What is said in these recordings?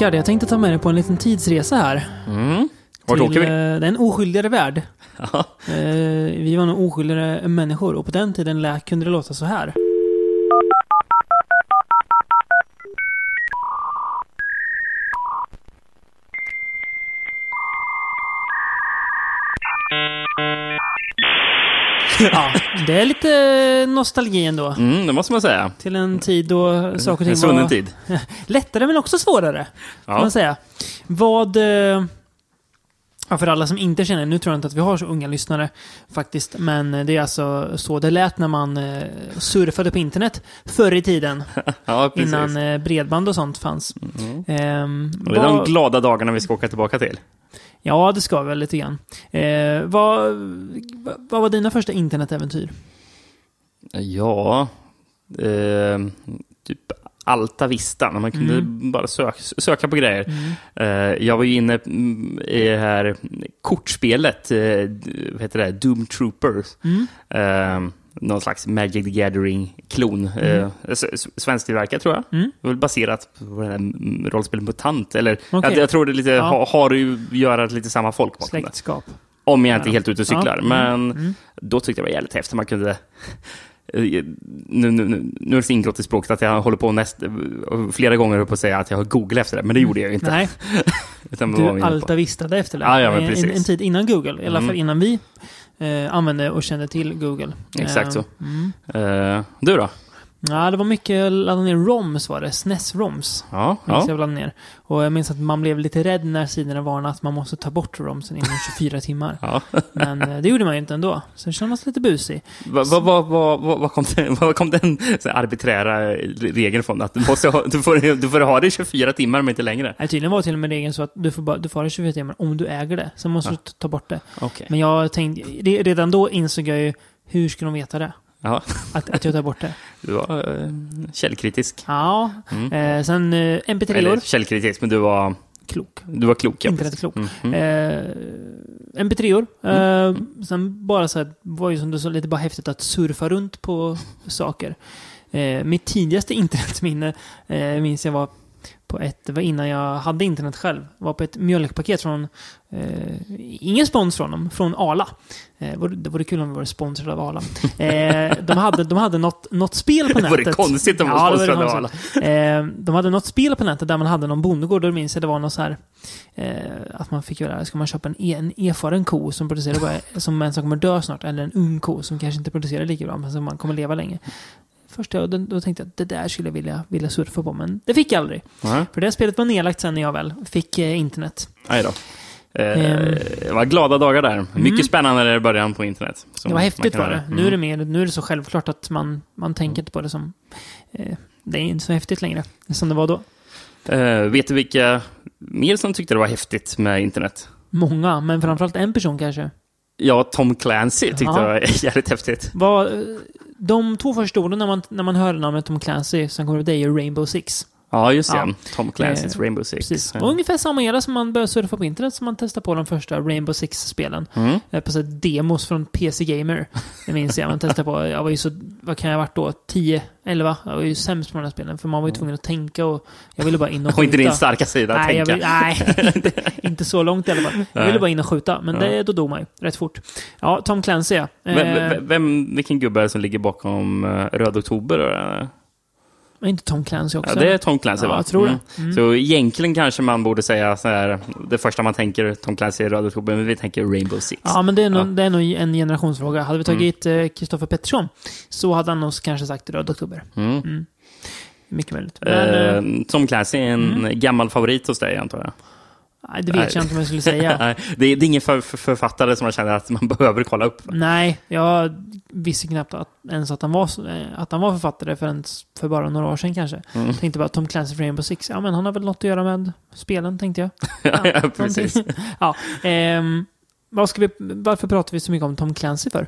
Rickard, jag tänkte ta med dig på en liten tidsresa här. Mm. Vart till, åker vi? eh, Det är en oskyldigare värld. Eh, vi var nog oskyldigare människor och på den tiden kunde det låta så här. Det är lite nostalgi ändå. Mm, det måste man säga. Till en tid då saker och En ting svunnen var tid. lättare men också svårare. Kan Ja. man säga. Vad... eh, Ja, för alla som inte känner, nu tror jag inte att vi har så unga lyssnare faktiskt, men det är alltså så det lät när man eh, surfade på internet förr i tiden, Ja, innan eh, bredband och sånt fanns. Mm. Ehm, Och det är de vad- glada dagarna vi ska åka tillbaka till. ja, det ska vi väl lite grann. Eh, vad, vad var dina första internetäventyr? Ja, eh, typ Alta Vista, när man kunde Mm. bara sök, söka på grejer. Eh, jag var ju inne mm, i det här kortspelet, eh, d- vad heter det, Doom Troopers. Mm. Eh, någon slags Magic the Gathering-klon. Eh, s- s- Svensktillverkat tror jag. Mm. Det var väl baserat på det mm, rollspelet MUTANT. Eller, Okej. jag, jag tror det är lite, Ja. ha, har att göra lite samma folk bakom det. Släktskap. Om jag inte Ja. är helt ute och cyklar. Ja. Mm. Men Mm. då tyckte jag det var jävligt häftigt. Man kunde... Nu, nu, nu, nu är det så ingrott i språket att jag håller på näst, flera gånger på att säga att jag har googlat efter det, men det gjorde jag ju inte. Nej, Utan du inne på? Alta vistade efter det. Ja, ja, men En- precis. en, en tid innan Google, i alla Mm. fall innan vi eh, använde och kände till Google. Exakt Eh, så. Mm. Eh, du då? Ja, det var mycket ladda ner ROMs var det. SNES-ROMs. Ja, ja. jag ner. Och jag minns att man blev lite rädd när sidorna varnade att man måste ta bort ROMsen inom 24 timmar. ja. Men eh, det gjorde man ju inte ändå. Sen kände man sig lite busig. Vad va, va, va, va, va kom, den, vad kom den arbiträra regeln från? Att du, måste ha, du, får, du får ha det i 24 timmar, men inte längre? Nej, tydligen var till och med regeln så att du får, bara, du får ha det 24 timmar om du äger det. Sen måste Ja. du ta bort det. Okej. Men jag tänkte, re- redan då insåg jag ju, hur ska de veta det? Ja, Att, att jag tar bort det. du var eh, källkritisk. Ja. Mm. Eh, sen eh, Eller MP3-or. källkritisk, men du var, Klok. du var klok. ja, Internet precis. klok. Mm, mm. Eh, MP3-or. Eh, sen bara så här, var ju som du sa lite bara häftigt att surfa runt på saker. Eh, mitt tidigaste internetminne eh, minns jag var på ett, det var innan jag hade internet själv, var på ett mjölkpaket från, eh, ingen spons från dem, från Arla. Eh, det vore kul om vi var sponsrade av Arla. Eh, de hade, de hade något, något spel på Det nätet. vore konstigt om de Ja, var det vore sponsrade av alla. Eh, de hade något spel på nätet där man hade någon bondgård. Då minns jag det var något så här eh, att man fick göra, ska man köpa en, e- en erfaren ko som producerar bara, som en som kommer dö snart, eller en ung ko som kanske inte producerar lika bra, men som man kommer leva länge. Först jag, då, tänkte jag att det där skulle jag vilja, vilja surfa på, men det fick jag aldrig. Nej, För det spelet var nedlagt sen när jag väl fick eh, internet. Nej då. Eh, Ehm. det var glada dagar där. Mycket spännande där i början på internet. det var häftigt var det. göra. Nu är det mer, nu är det så självklart att man, man tänker inte på det som... Eh, det är inte så häftigt längre, som det var då. Eh, vet du vilka mer som tyckte det var häftigt med internet? Många, men framförallt en person kanske. Ja, Tom Clancy tyckte Ja. det var jävligt häftigt. Vad, eh, de två första orden när man, när man hör namnet Tom Clancy som kommer upp, det är ju Rainbow Six. Ja, just det. Ja. Tom Clancy's Eh, Rainbow Six. Precis. Och ungefär samma era som man började surfa på internet som man testade på de första Rainbow Six-spelen. Mm. Eh, På så demos från PC Gamer. Det minns jag. Man testade på, jag var ju så, vad kan jag ha varit då? 10, 11? Jag var ju sämst på de här spelen. För man var ju tvungen att tänka och jag ville bara in och Och inte din skjuta. starka sida, Nej, tänka. vill, nej inte, inte så långt i alla fall. Jag ville bara in och skjuta, men det, då dog man ju rätt fort. Ja, Tom Clancy ja. Vem, Eh, vem, vem, vilken gubbe är det som ligger bakom uh, Röd Oktober? Då? Var inte Tom Clancy också? Ja, det är Tom Clancy, Ja, va? jag tror det. Mm. Mm. Så egentligen kanske man borde säga så här, det första man tänker Tom Clancy är Röd Oktober, men vi tänker Rainbow Six. Ja, men det är, nog, Ja. Mm. det är nog en generationsfråga. Hade vi tagit eh, Kristoffer Pettersson så hade han nog kanske sagt Röd Oktober. Mm. Mycket möjligt. Men, eh, Eh, Tom Clancy är en gammal favorit hos dig, antar jag? Nej, det vet nej. jag inte om jag skulle säga. Nej, det, är, det är ingen för, för, författare som man känner att man behöver kolla upp. nej, jag visste knappt att, ens att han, var, att han var författare förrän för bara några år sedan kanske. Mm. Tänkte bara Tom Clancy för Rainbow Six. Ja, men han har väl något att göra med spelen, tänkte jag. ja, precis. någonting. ja, ehm, vi, varför pratar vi så mycket om Tom Clancy för?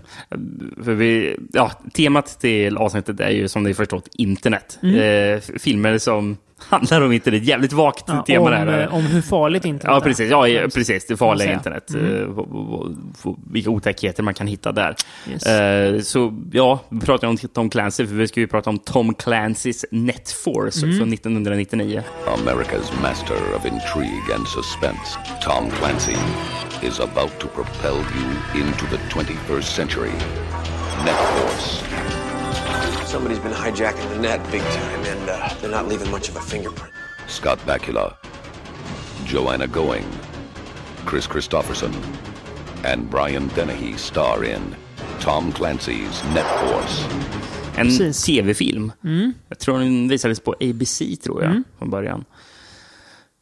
För vi, ja, temat till avsnittet är ju som ni förstått internet. Mm. Eh, filmer som handlar om internet. Jävligt vagt Ja, tema om, det här. om hur farligt internet Ja, är. precis. Ja, ja, precis. Det farliga internet. Mm. Eh, Vilka otäckheter man kan hitta där. Yes. Eh, Så ja, vi pratar om Tom Clancy, för vi ska ju prata om Tom Clancys Netforce Mm. från 1999. America's master of intrigue and suspense, Tom Clancy, is about to propel you into the 21st century. NetForce. Somebody's been hijacking the net big time, and uh, they're not leaving much of a fingerprint. Scott Bakula, Joanna Going, Chris Christopherson, and Brian Dennehy star in Tom Clancy's NetForce. En Precis. tv-film. Jag tror den visades på ABC, tror jag, Mm. från början.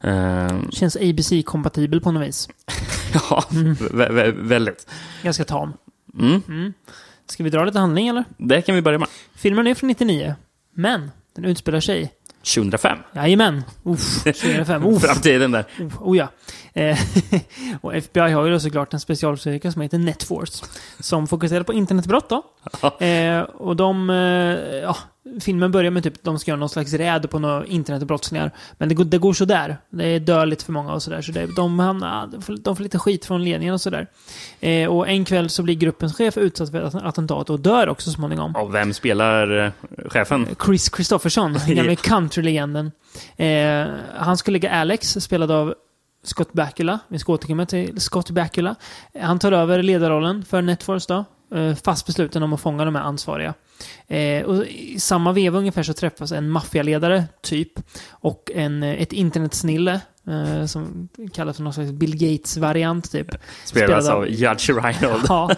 Eh, Känns ABC-kompatibel på något vis. ja, vä- vä- väldigt. Ganska tam. Mm. Ska vi dra lite handling eller? Det kan vi börja med. Filmen är från 99, men den utspelar sig... 2005. Jajamän! Uff, 2005. Uff. Framtiden där. Oh, oh ja. Eh, och FBI har ju då såklart en specialstyrka som heter Netforce. Som fokuserar på internetbrott då. Eh, och de... Eh, ja, filmen börjar med typ de ska göra någon slags räd på några internetbrottslingar. Men det går, det går sådär. Det är dödligt för många och sådär. Så det, de, hamnar, de, får, de får lite skit från ledningen och sådär. Eh, och en kväll så blir gruppens chef utsatt för ett attentat och dör också så småningom. Och vem spelar eh, chefen? Chris Christopherson, den gamla countrylegenden. Eh, han skulle lägga Alex, spelad av Scott Bakula. Vi ska återkomma till Scott Bakula. Han tar över ledarrollen för Netforce då. Eh, fast besluten om att fånga de här ansvariga. Eh, och I samma veva ungefär så träffas en maffialedare, typ, och en, eh, ett internetsnille eh, som kallas för någon slags Bill Gates-variant, typ. Spelas av Judge Reinhold. Ja.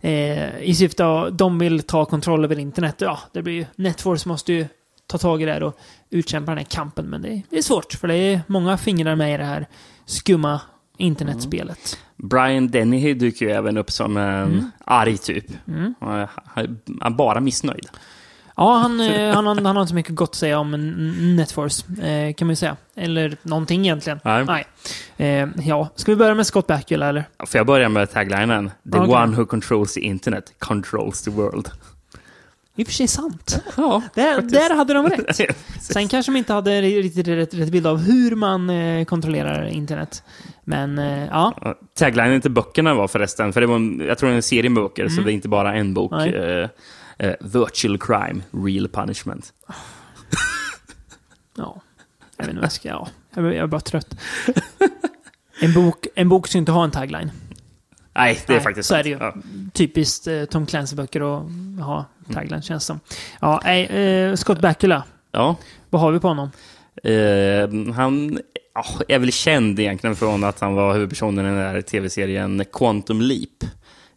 Eh, I syfte att de vill ta kontroll över internet. Ja, det blir ju... Netforce måste ju ta tag i det här och utkämpa den här kampen. Men det är, det är svårt, för det är många fingrar med i det här skumma internetspelet. Brian Dennehy dyker ju även upp som en Mm. arg typ. Han han är bara missnöjd. Ja, han, eh, han, har- han har inte så mycket gott att säga om Netforce, eh, kan man ju säga. Eller någonting egentligen. Nej. Eh, ja, ska vi börja med Scott Bakula, eller? Får jag börja med taglinen? The Okej. one who controls the internet controls the world. I och för sig sant. Ja, Där, där hade de rätt. Sen kanske de inte hade riktigt rätt, rätt bild av hur man eh, kontrollerar internet. Men eh, ja, Taglinen till böckerna var förresten, för det var en, jag tror det är en serie med böcker, så det är inte bara en bok. Mm. Eh, eh, virtual crime, real punishment. ja. Jag vet inte vad jag ska... Ja, jag är jag är bara trött. En bok, en bok ska inte ha en tagline. Nej, det är Nej, faktiskt så är det ju. Ja. Typiskt eh, Tom Clancy-böcker att ha tagline, känns som. Ja, nej, eh, Scott Bakula. Ja. Vad har vi på honom? Eh, han ja, är väl känd egentligen från att han var huvudpersonen i den där tv-serien Quantum Leap.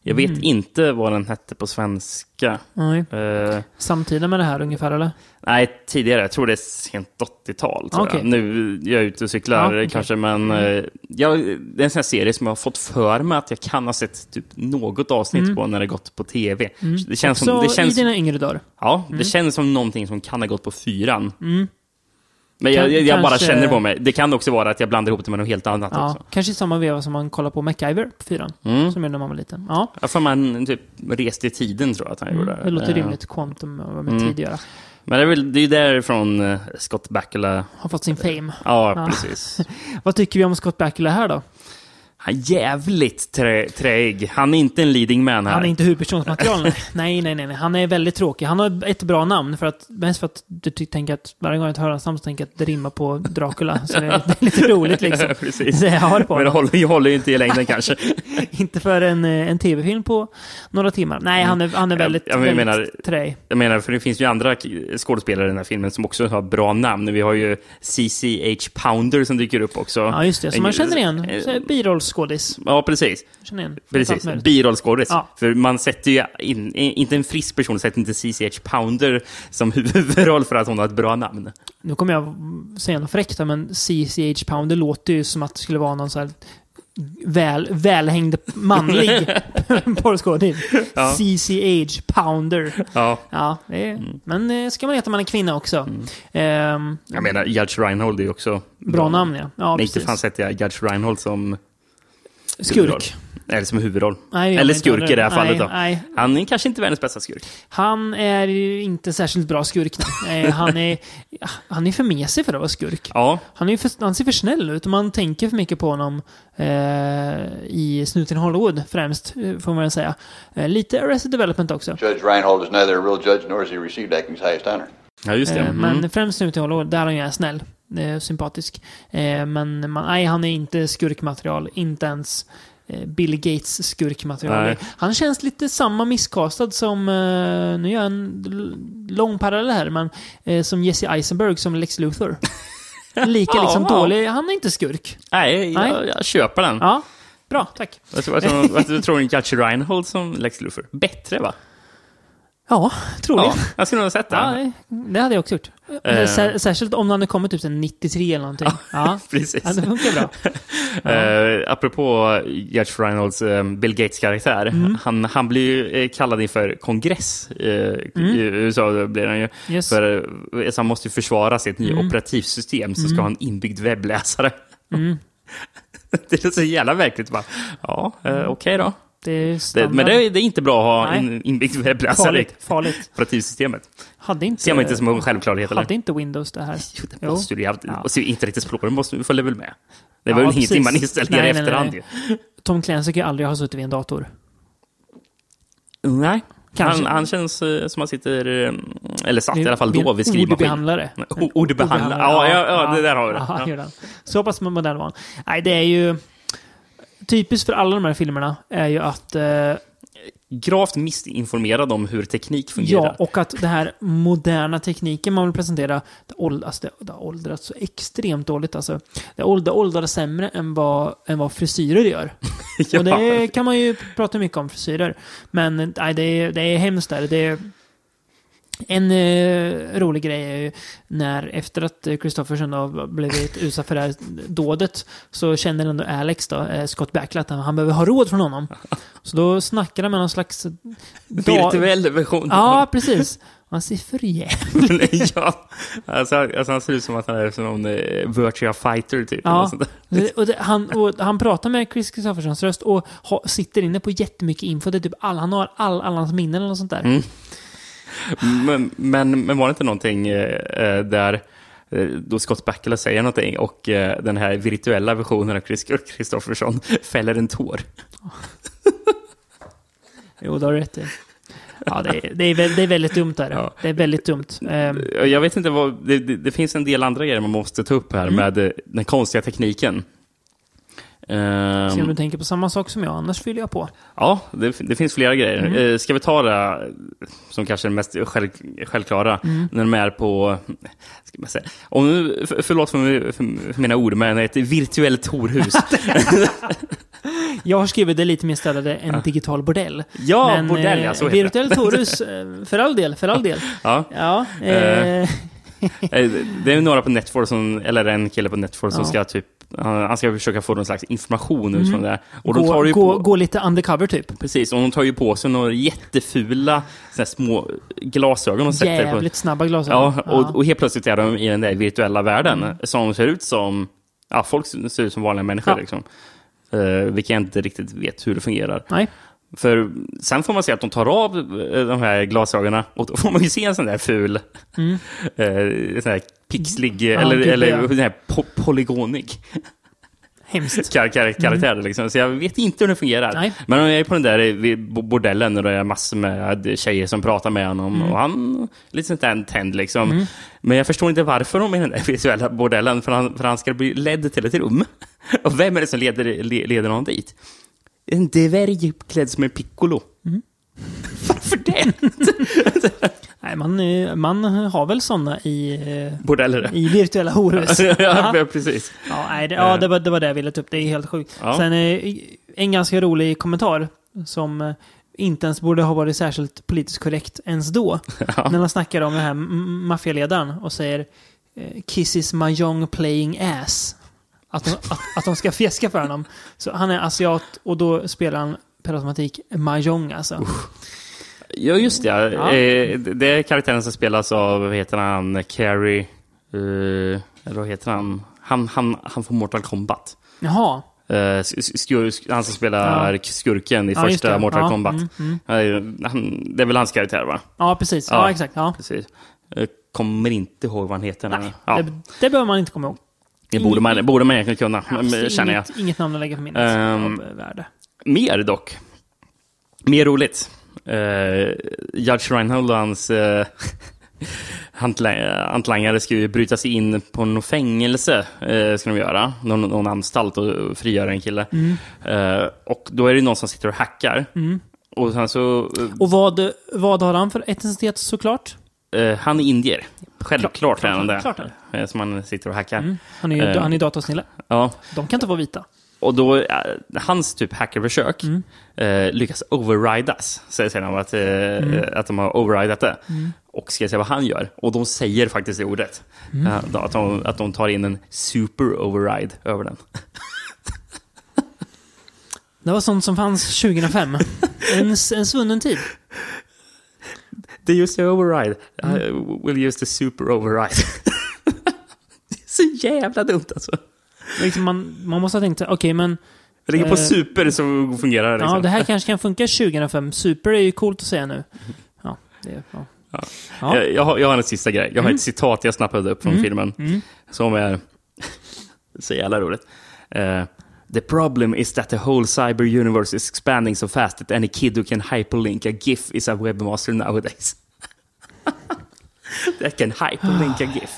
Jag vet Mm. inte vad den hette på svenska. Nej. Eh, Samtida med det här ungefär, eller? nej, tidigare. Jag tror det är sent 80-tal. tror Okej. jag. Nu är jag ute och cyklar Ja. Mm. kanske, men eh, ja, det är en sån serie som jag har fått för mig att jag kan ha sett typ något avsnitt på när det gått på tv. Det känns som, Mm. Så det känns, i dina yngre dagar? Ja, det känns som någonting som kan ha gått på fyran. Men jag, jag, jag bara kanske- känner på mig. Det kan också vara att jag blandar ihop det med något helt annat Ja, också. kanske i samma veva som man kollar på MacGyver på fyran. Mm. Som gjorde när man var liten. Ja, Jag får man typ reste i tiden tror jag att han gjorde. Mm, det låter Eh, rimligt. Quantum och vad med tid att göra. Men det är väl det är ju därifrån eh, Scott Bakula... Har fått sin fame. Ja, Ja. precis. Vad tycker vi om Scott Bakula här då? Han är jävligt trä, träig. Han är inte en leading man här. Han är inte huvudpersonsmaterial. nej, nej, nej, nej. Han är väldigt tråkig. Han har ett bra namn, för att, mest för att du tänker att varje gång jag hör hans namn så tänker jag att det rimmar på Dracula. Så det är, det är lite roligt liksom. Precis. Det jag har på Men det håller, håller ju inte i längden kanske. Inte för en, eh, en tv-film på några timmar. Nej, han är, han är väldigt, Ja, men jag väldigt menar- träig. Jag menar, för det finns ju andra skådespelare i den här filmen som också har bra namn. Vi har ju CCH Pounder som dyker upp också. Ja, just det. Som man känner igen. Eh, Så här Birollskådis. Ja, precis. Precis, birollskådis. Ja. För man sätter ju in, inte en frisk person, sätter inte CCH Pounder som huvudroll för att hon har ett bra namn. Nu kommer jag säga något fräckt men CCH Pounder låter ju som att det skulle vara någon så här väl, välhängd manlig porrskådis. Ja. CCH Pounder. Ja, Ja, är, Mm. men eh, ska man veta att man är kvinna också. Ehm, jag menar, Judge Reinhold är ju också bra namn, ja. ja Men inte fan sätter jag Judge Reinhold som... Skurk. Eller som huvudroll. Nej, Eller inte skurk i det här nej, fallet då. Nej, Han är kanske inte världens bästa skurk. han är ju inte särskilt bra skurk. nej. Han, är, han är för mesig för att vara skurk. Ja, Han, är för, han ser för snäll ut och man tänker för mycket på honom eh, i Snuten Hollywood främst, eh, får man väl säga. Eh, lite Arrested Development också. Judge Reinhold is neither a real judge nor has he received acting's highest honor. ja just det. Eh, Mm. Men främst Snuten Hollywood, där han ju är snäll. Eh, sympatisk. Eh, men man, nej, han är inte skurkmaterial. Inte ens eh, Bill Gates skurkmaterial. Nej. Han känns lite samma misskastad som, nu gör jag en lång parallell här, men som Jesse Eisenberg som Lex Luthor. Lika Ja, liksom ja. dålig. Han är inte skurk. Nej, jag, Nej. jag köper den. Ja, bra, tack. Jag tror, jag tror, jag tror, Judge Reinhold som Lex Luthor. Bättre va? Ja, troligen. Ja, jag skulle nog ha sett Ja, den. det, det hade jag också gjort. Sär, särskilt om han hade kommit typ sen 93 eller någonting. Ja, Precis. ja det funkar bra. Eh, apropå Judge Reinholds eh, Bill Gates-karaktär. Mm. Han, han blir ju kallad inför kongress eh, i USA. Blir han ju. Mm. Yes. För, så han måste ju försvara sitt nya Mm. operativsystem som ska ha en inbyggd webbläsare. Mm. det är så jävla verkligt. Bara, ja, eh, okej då. Det Det, men det är, det är inte bra att ha Nej. en inbyggd webbläsare i operativsystemet. Hade inte, ser man inte som en självklarhet eller? Hade inte Windows det här? Jo, det måste du ju. ha. Ja. Och Internet Explorer måste du följa väl med. Det Ja, var väl precis. ingenting man installerade Nej, i nej, efterhand. nej. ju. Tom Clancy kan ju aldrig ha suttit vid en dator. Nej. Kanske. Han, han känns eh, som han sitter, eh, eller satt i alla fall då, vid skrivmaskin. Ordbehandlare. Nej, ordbehandlare. Ja, ja, ja, det där har vi det. Ja, Ja. Så pass modern var han. Nej, det är ju... Typiskt för alla de här filmerna är ju att... Eh, Gravt missinformerad om hur teknik fungerar. ja, och att det här moderna tekniken man vill presentera, det, åld, alltså det, det har åldrats så extremt dåligt. Alltså. Det åld- åldrats sämre än vad, än vad frisyrer gör. Ja. Och det kan man ju prata mycket om frisyrer. Men nej, det, är, det är hemskt där. Det är, en eh, rolig grej är ju när efter att Christofferson har blivit utsatt för det här dådet så känner ändå Alex då, eh, Scott Bakula att han, han behöver ha råd från honom. Så då snackar de med någon slags... Virtuell version. Ja, precis. Han ser för jävligt. ja. Alltså, alltså, han ser ut som att han är som någon eh, virtual fighter typ. Ja, och det, han, och han pratar med Chris Christoffersons röst och ha, sitter inne på jättemycket info. Det är typ all, han har all, alla hans minnen eller något sånt där. Mm. Men, men, men var det inte någonting eh, eh, där eh, då Scott Bakula säger någonting och den här virtuella versionen av Chris Kristoffersson fäller en tår? Jo, det har du rätt i. Ja, det är, det är, väl- det är väldigt dumt där. Ja. Det är väldigt dumt. Ehm, Jag vet inte vad, det, det, finns en del andra grejer man måste ta upp här Mm. med den konstiga tekniken. Ehm, Se om du tänker på samma sak som jag, annars fyller jag på. Ja, det, det finns flera grejer. Mm. Eh, ska vi ta det eh, som kanske är det mest själv, självklara, Mm. när de är på... Ska man säga, om nu, för, förlåt för, för, för mina ord, men ett virtuellt horhus. Jag har skrivit det lite mer ställade en digital bordell. Ja, Men, bordell, eh, ja, så heter det. Virtuellt horhus, eh, för all del, för all del. ja. Ja, eh, Eh, Eh, Det är några på Netfor, som, eller en kille på Netfor som Ja. ska typ, han ska försöka få någon slags information ut från det. här. Och de gå, tar ju gå, på, gå lite undercover typ. Precis, och de tar ju på sig några jättefula såna små glasögon och sätter på. Jävligt snabba glasögon. Ja, och, och helt plötsligt är de i den där virtuella världen Mm. som ser ut som, ja, folk ser ut som vanliga människor Ja. liksom. Uh, vilka jag inte riktigt vet hur det fungerar. Nej. För sen får man se att de tar av eh, de här glasögonen och då får man ju se en sån där ful, Mm. eh, sån här pixlig, Ja, eller, gud, eller ja. sån här po polygonig Hemskt. kar kar karaktär. Liksom. Så jag vet inte hur det fungerar. Nej. Men de är på den där eh, bordellen och det är massor med tjejer som pratar med honom. Mm. Och han är lite sånt där tänd liksom. Men jag förstår inte varför de är i den där visuella bordellen. För han, för han ska bli ledd till ett rum. Och vem är det som leder, le- leder honom dit? En dvärg klädd som en piccolo. Mm. Varför det? Nej, man, eh, man har väl sådana i, eh, Bordeller. i virtuella horhus. ja, ja, precis. Ja, nej, det, ja det, var, det var det jag ville ta upp. Det är helt sjukt. Ja. Sen eh, en ganska rolig kommentar som eh, inte ens borde ha varit särskilt politiskt korrekt ens då. När han snackar om den här maffialedaren och säger eh, Kisses Mahjong playing ass. Att de, att, att de ska fjäska för honom. Så han är asiat och då spelar han per automatik Mahjong alltså. Ja, just det. Ja. Eh, det är karaktären som spelas av, vad heter han, Carrie... Eh, eller vad heter han? Han, han? han får Mortal Kombat. Jaha. Eh, skur, han som spelar skurken i Ja, första det. Mortal Ja, Kombat. mm, mm. Han ju- han, det är väl hans karaktär, va? Ja, precis. Ja, Ja. exakt. Ja. Precis. Jag kommer inte ihåg vad han heter. Nej, ja, det, det behöver man inte komma ihåg. Det borde man, borde man egentligen kunna, Alltså, känner jag. inget, inget namn att lägga på minnet Ehm, av värde. Mer dock. Mer roligt. Uh, Judge Reinhold och hans uh, hantlangare ska ju bryta sig in på något fängelse. Uh, ska de göra. Någon, någon anstalt och frigöra en kille. Eh, och då är det någon som sitter och hackar. Och sen så... eh, Och vad, vad har han för etnicitet såklart? eh, han är indier. Självklart Klart, är han klart. Eh, som han sitter och hackar. Han är ju Eh. han är datasnille. Ja. De kan inte vara vita. Och då, eh, hans typ hackerförsök Mm. eh, lyckas overridas. Säger de att, eh, Mm. att de har overridat det. Och ska jag säga vad han gör. Och de säger faktiskt det ordet. Mm. Att, de, att de tar in en super override över den. Det var sånt som fanns 2005. en, en svunnen tid. They use the override. Mm. I will use the super override. det är så jävla dumt alltså. Liksom man, man måste ha tänkt okej men Det ligger på Eh, super så fungerar det. Liksom. ja, det här kanske kan funka 2005. Super är ju coolt att säga nu. Ja, det, ja. Ja. Ja. Jag, jag, har, jag har en sista grej. Jag har ett citat jag snappade upp från filmen. Som är så jävla roligt. Eh, the problem is that the whole cyber universe is expanding so fast that any kid who can hyperlink a GIF is a webmaster nowadays. That can hyperlink a GIF.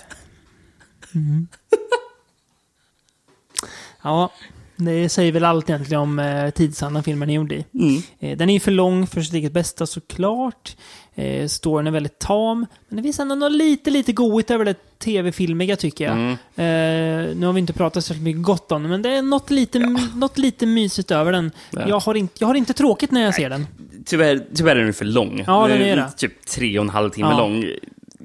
ja, det säger väl allt egentligen om eh, tidsandan filmen är gjord i. Mm. Eh, den är ju för lång för sitt eget bästa såklart. Eh, storyn är väldigt tam. Men det finns ändå något lite, lite goigt över det tv-filmiga tycker jag. Mm. Eh, nu har vi inte pratat så mycket gott om den, men det är något lite, något lite mysigt över den. Ja. Jag, har inte, jag har inte tråkigt när jag ser den. Tyvärr, tyvärr är den för lång. Ja, den är det. Typ tre och en halv timme Ja. lång.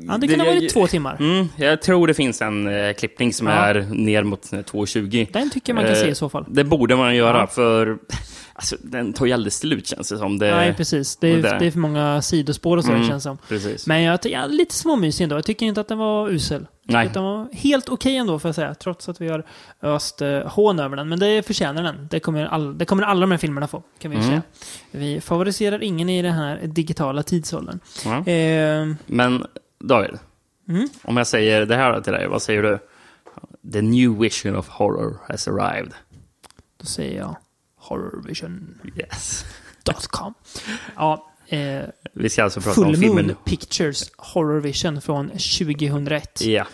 Ja, det kan ha jag- varit två timmar. Mm, jag tror det finns en eh, klippning som Ja. är ner mot eh, 2.20. Den tycker jag man kan Eh, se i så fall. Det borde man göra, Ja. för alltså, den tar ju aldrig slut känns det som. Det, Nej, precis. Det är, det- det är för många sidospår och så, Mm, känns som. Precis. Men jag tycker ja, lite småmysig ändå. Jag tycker inte att den var usel. Jag Nej. den var helt okej ändå, får jag säga. Trots att vi har öst eh, hån över den. Men det förtjänar den. Det kommer, all, det kommer alla de här filmerna få, kan vi Mm. säga. Vi favoriserar ingen i den här digitala tidsåldern. Ja. Eh, Men David, Mm. om jag säger det här till dig, vad säger du? The new vision of horror has arrived. då säger jag horrorvision.com. Yes. Ja, eh, Vi ska alltså prata om Full filmen. Moon Pictures Horror Vision från 2001. Ja.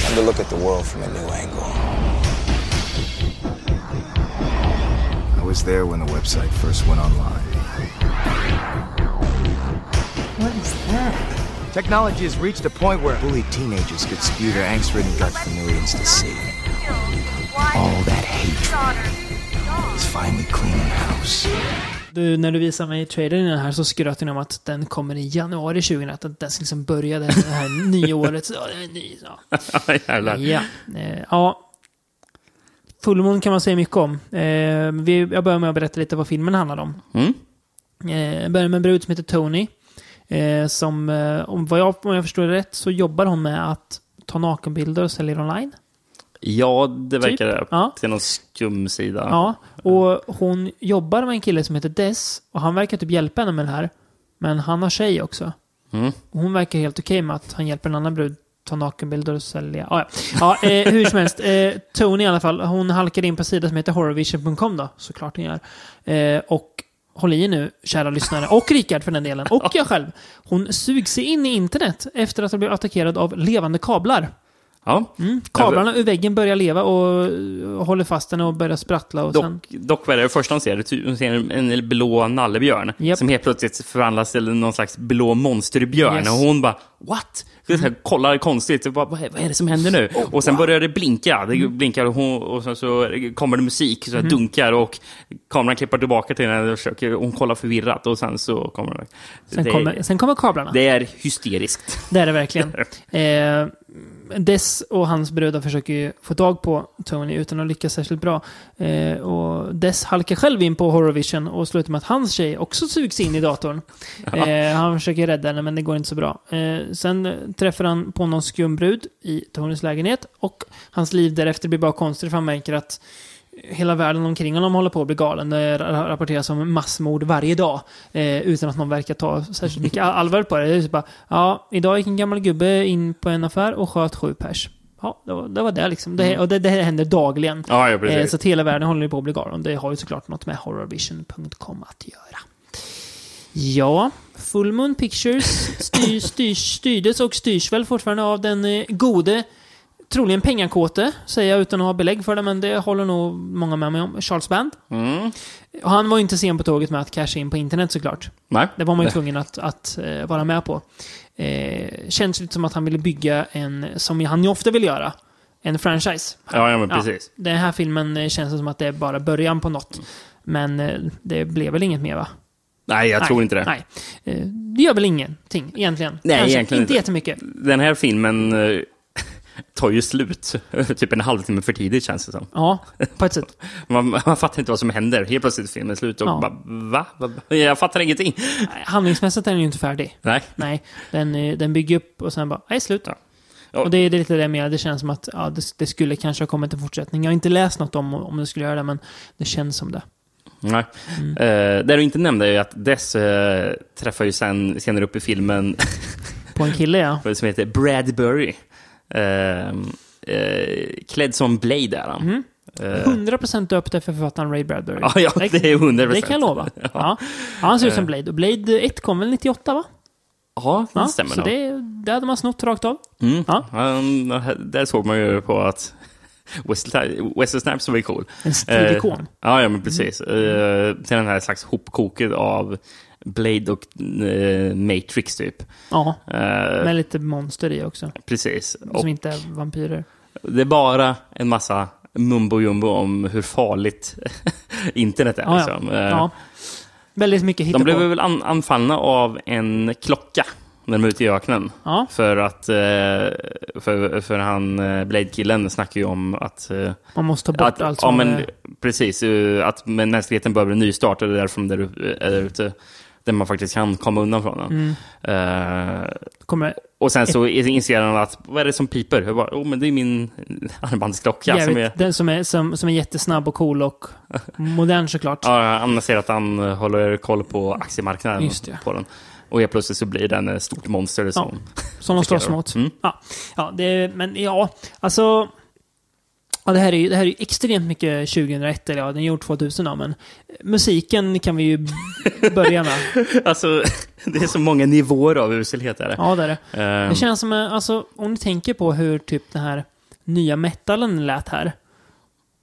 Time to look at the world from a new angle. I was there when the website first went online. Technology has reached a point where bullied teenagers could spew their angst-ridden guts for millions to see. All that hatred is finally cleaning house. Du, när du visade mig trailern i den här så skröt ni om att den kommer i januari 2001. Att den ska liksom börja det här nya året. Så, det är ny, så. Jävlar. Ja. Eh, ja. Fullmåne kan man säga mycket om. Eh, vi, jag börjar med att berätta lite vad filmen handlar om. Mm. Eh, jag börjar med en brud som heter Tony. Eh, som, eh, om, vad jag, om jag förstår det rätt, så jobbar hon med att ta nakenbilder och sälja online. Ja, det verkar det. Ja. Till någon skum sida. Ja, och hon jobbar med en kille som heter Des. Och han verkar typ hjälpa henne med det här. Men han har tjej också. Mm. Hon verkar helt okej med att han hjälper en annan brud ta nakenbilder och sälja. Ah, ja, ja eh, hur som helst. Eh, Tony i alla fall, hon halkade in på en sida som heter horrorvision.com då, såklart hon gör. Eh, och håll i nu, kära lyssnare, och Rickard för den delen, och jag själv. Hon sugs sig in i internet efter att ha blivit attackerad av levande kablar. Ja. Mm. Kablarna ur väggen börjar leva och eh, håller fast henne och börjar sprattla. Och sen... Dock, dock vad är det, första hon ser? Hon ser en, blå nallebjörn Japp. som helt plötsligt förvandlas till någon slags blå monsterbjörn. Yes. Och hon bara “What?” Så här, kollar konstigt. Och bara, vad, är, vad är det som händer nu? och sen börjar det blinka. Det Mm. blinkar och, hon, och sen så kommer det musik, så här, dunkar och kameran klippar tillbaka till henne och försöker, hon kollar förvirrat och sen så kommer det. Sen, det, kommer, sen kommer kablarna. Det, det är hysteriskt. är det verkligen. Eh, Des och hans bröder försöker ju få tag på Tony utan att lyckas särskilt bra. Eh, och Dess halkar själv in på Horrorvision och slutar med att hans tjej också sugs in i datorn. Eh, han försöker rädda henne men det går inte så bra. Eh, sen träffar han på någon skum brud i Tonys lägenhet och hans liv därefter blir bara konstigt för han märker att hela världen omkring honom håller på att bli galen. Det ra- rapporteras om massmord varje dag eh, utan att någon verkar ta särskilt mycket all- allvar på det. Det är så bara, ja, idag gick en gammal gubbe in på en affär och sköt sju pers. Ja, det var det, var det liksom. Det, och det, det händer dagligen. Ja, ja Eh, så att hela världen håller på att bli galen. Det har ju såklart något med horrorvision.com att göra. Ja, Full Moon Pictures styr, styrs, styrdes och styrs väl fortfarande av den eh, gode, troligen pengakåte, säger jag utan att ha belägg för det, men det håller nog många med mig om. Charles Band. Mm. Och han var ju inte sen på tåget med att casha in på internet såklart. Nej. Det var man ju tvungen att, att eh, vara med på. Eh, känns lite som att han ville bygga en, som han ju ofta vill göra, en franchise. Ja, ja, men Ja, precis. den här filmen eh, känns som att det är bara början på något. Men eh, det blev väl inget mer va? Nej, jag tror inte det. Nej. Eh, Det gör väl ingenting egentligen. Nej, Kanske egentligen inte inte. jättemycket. Den här filmen tar ju slut typ en halvtimme för tidigt känns det som. Ja, på ett sätt. Man, man fattar inte vad som händer. Helt plötsligt är filmen slut och Ja. bara va? va? Jag fattar ingenting. Handlingsmässigt är den ju inte färdig. Nej. Nej, den, eh, den bygger upp och sen bara, nej, slut. Ja. Ja. Och det är lite det med, det känns som att ja, det, det skulle kanske ha kommit en fortsättning. Jag har inte läst något om om det skulle göra det, men det känns som det. Nej. Mm. Eh, det du inte nämnde är ju att Dess eh, träffar ju sen, senare upp i filmen På en kille, ja. som heter Bradbury. Eh, eh, klädd som Blade är han. Mm. Eh, 100% döpt efter författaren Ray Bradbury. ja, ja, det är 100 Det kan jag lova. Ja. Ja, han ser ut som Eh. Blade. Och Blade 1 kom väl 98, va? Ja, det Ja, stämmer så det, det hade man snott rakt av. Mm. Ja. Han, där såg man ju på att Wesley, Snipes var cool. En stilikon. Eh, ja, ja, men precis. Eh, till den här slags hopkoket av Blade och eh, Matrix typ. Ja, Eh, med lite monster i också. precis. Och Som inte är vampyrer. det är bara en massa mumbo jumbo om hur farligt internet är. Ja, ja. liksom. Eh, ja. Väldigt mycket De blev väl an, anfallna av en klocka när de är ute i öknen. Ja. För att, eh, för, för han Blade-killen snackar ju om att... Man måste ta bort att allt ja, som men, är... Precis, att men mänskligheten behöver en nystart, och det är därför de är där ute. Där man faktiskt kan komma undan från den. Mm. Kommer och sen så inser han att, vad är det som piper? Jag bara, oh, men det är min armbandsklocka som jävligt, är... den som är, som, som är jättesnabb och cool och modern såklart. Ja, han ser att han eh, håller koll på aktiemarknaden Just det. på den. Och helt plötsligt så blir den ett stort monster som... Som de slåss mot. Mm. Ja, ja det, är- men ja, alltså... Ja, det här är ju det här är extremt mycket 2001, eller ja, den är gjord 2000 då, men musiken kan vi ju börja med. Alltså, det är så många nivåer av uselhet. Är det. Ja, det är det. Ehm, Det känns som, alltså, om ni tänker på hur typ den här nya metalen lät här.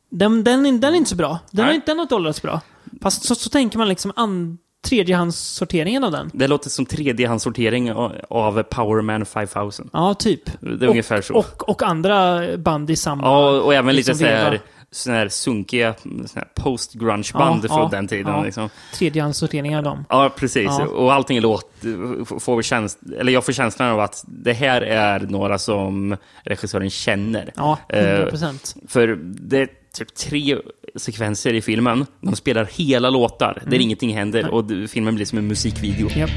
Den, den, är- den är inte så bra. Den, Nej. inte, den har inte åldrats bra. Fast så, så tänker man liksom an, tredjehandssorteringen av den. Det låter som tredjehandssortering av- av Powerman 5000. Ja, typ. Det är ungefär så. Och, och andra band i samma... Ja, och även lite liksom så här, sån här sunkiga post-grunge-band Ja, från ja, den tiden. ja. Liksom. Tredjehandssorteringen av dem. Ja, precis. Ja. Och allting låt, får käns eller jag får känslan av att det här är några som regissören känner. Ja, Eh, 100 procent. För det typ tre sekvenser i filmen. De spelar hela låtar, där ingenting händer. Och filmen blir som en musikvideo. Enough.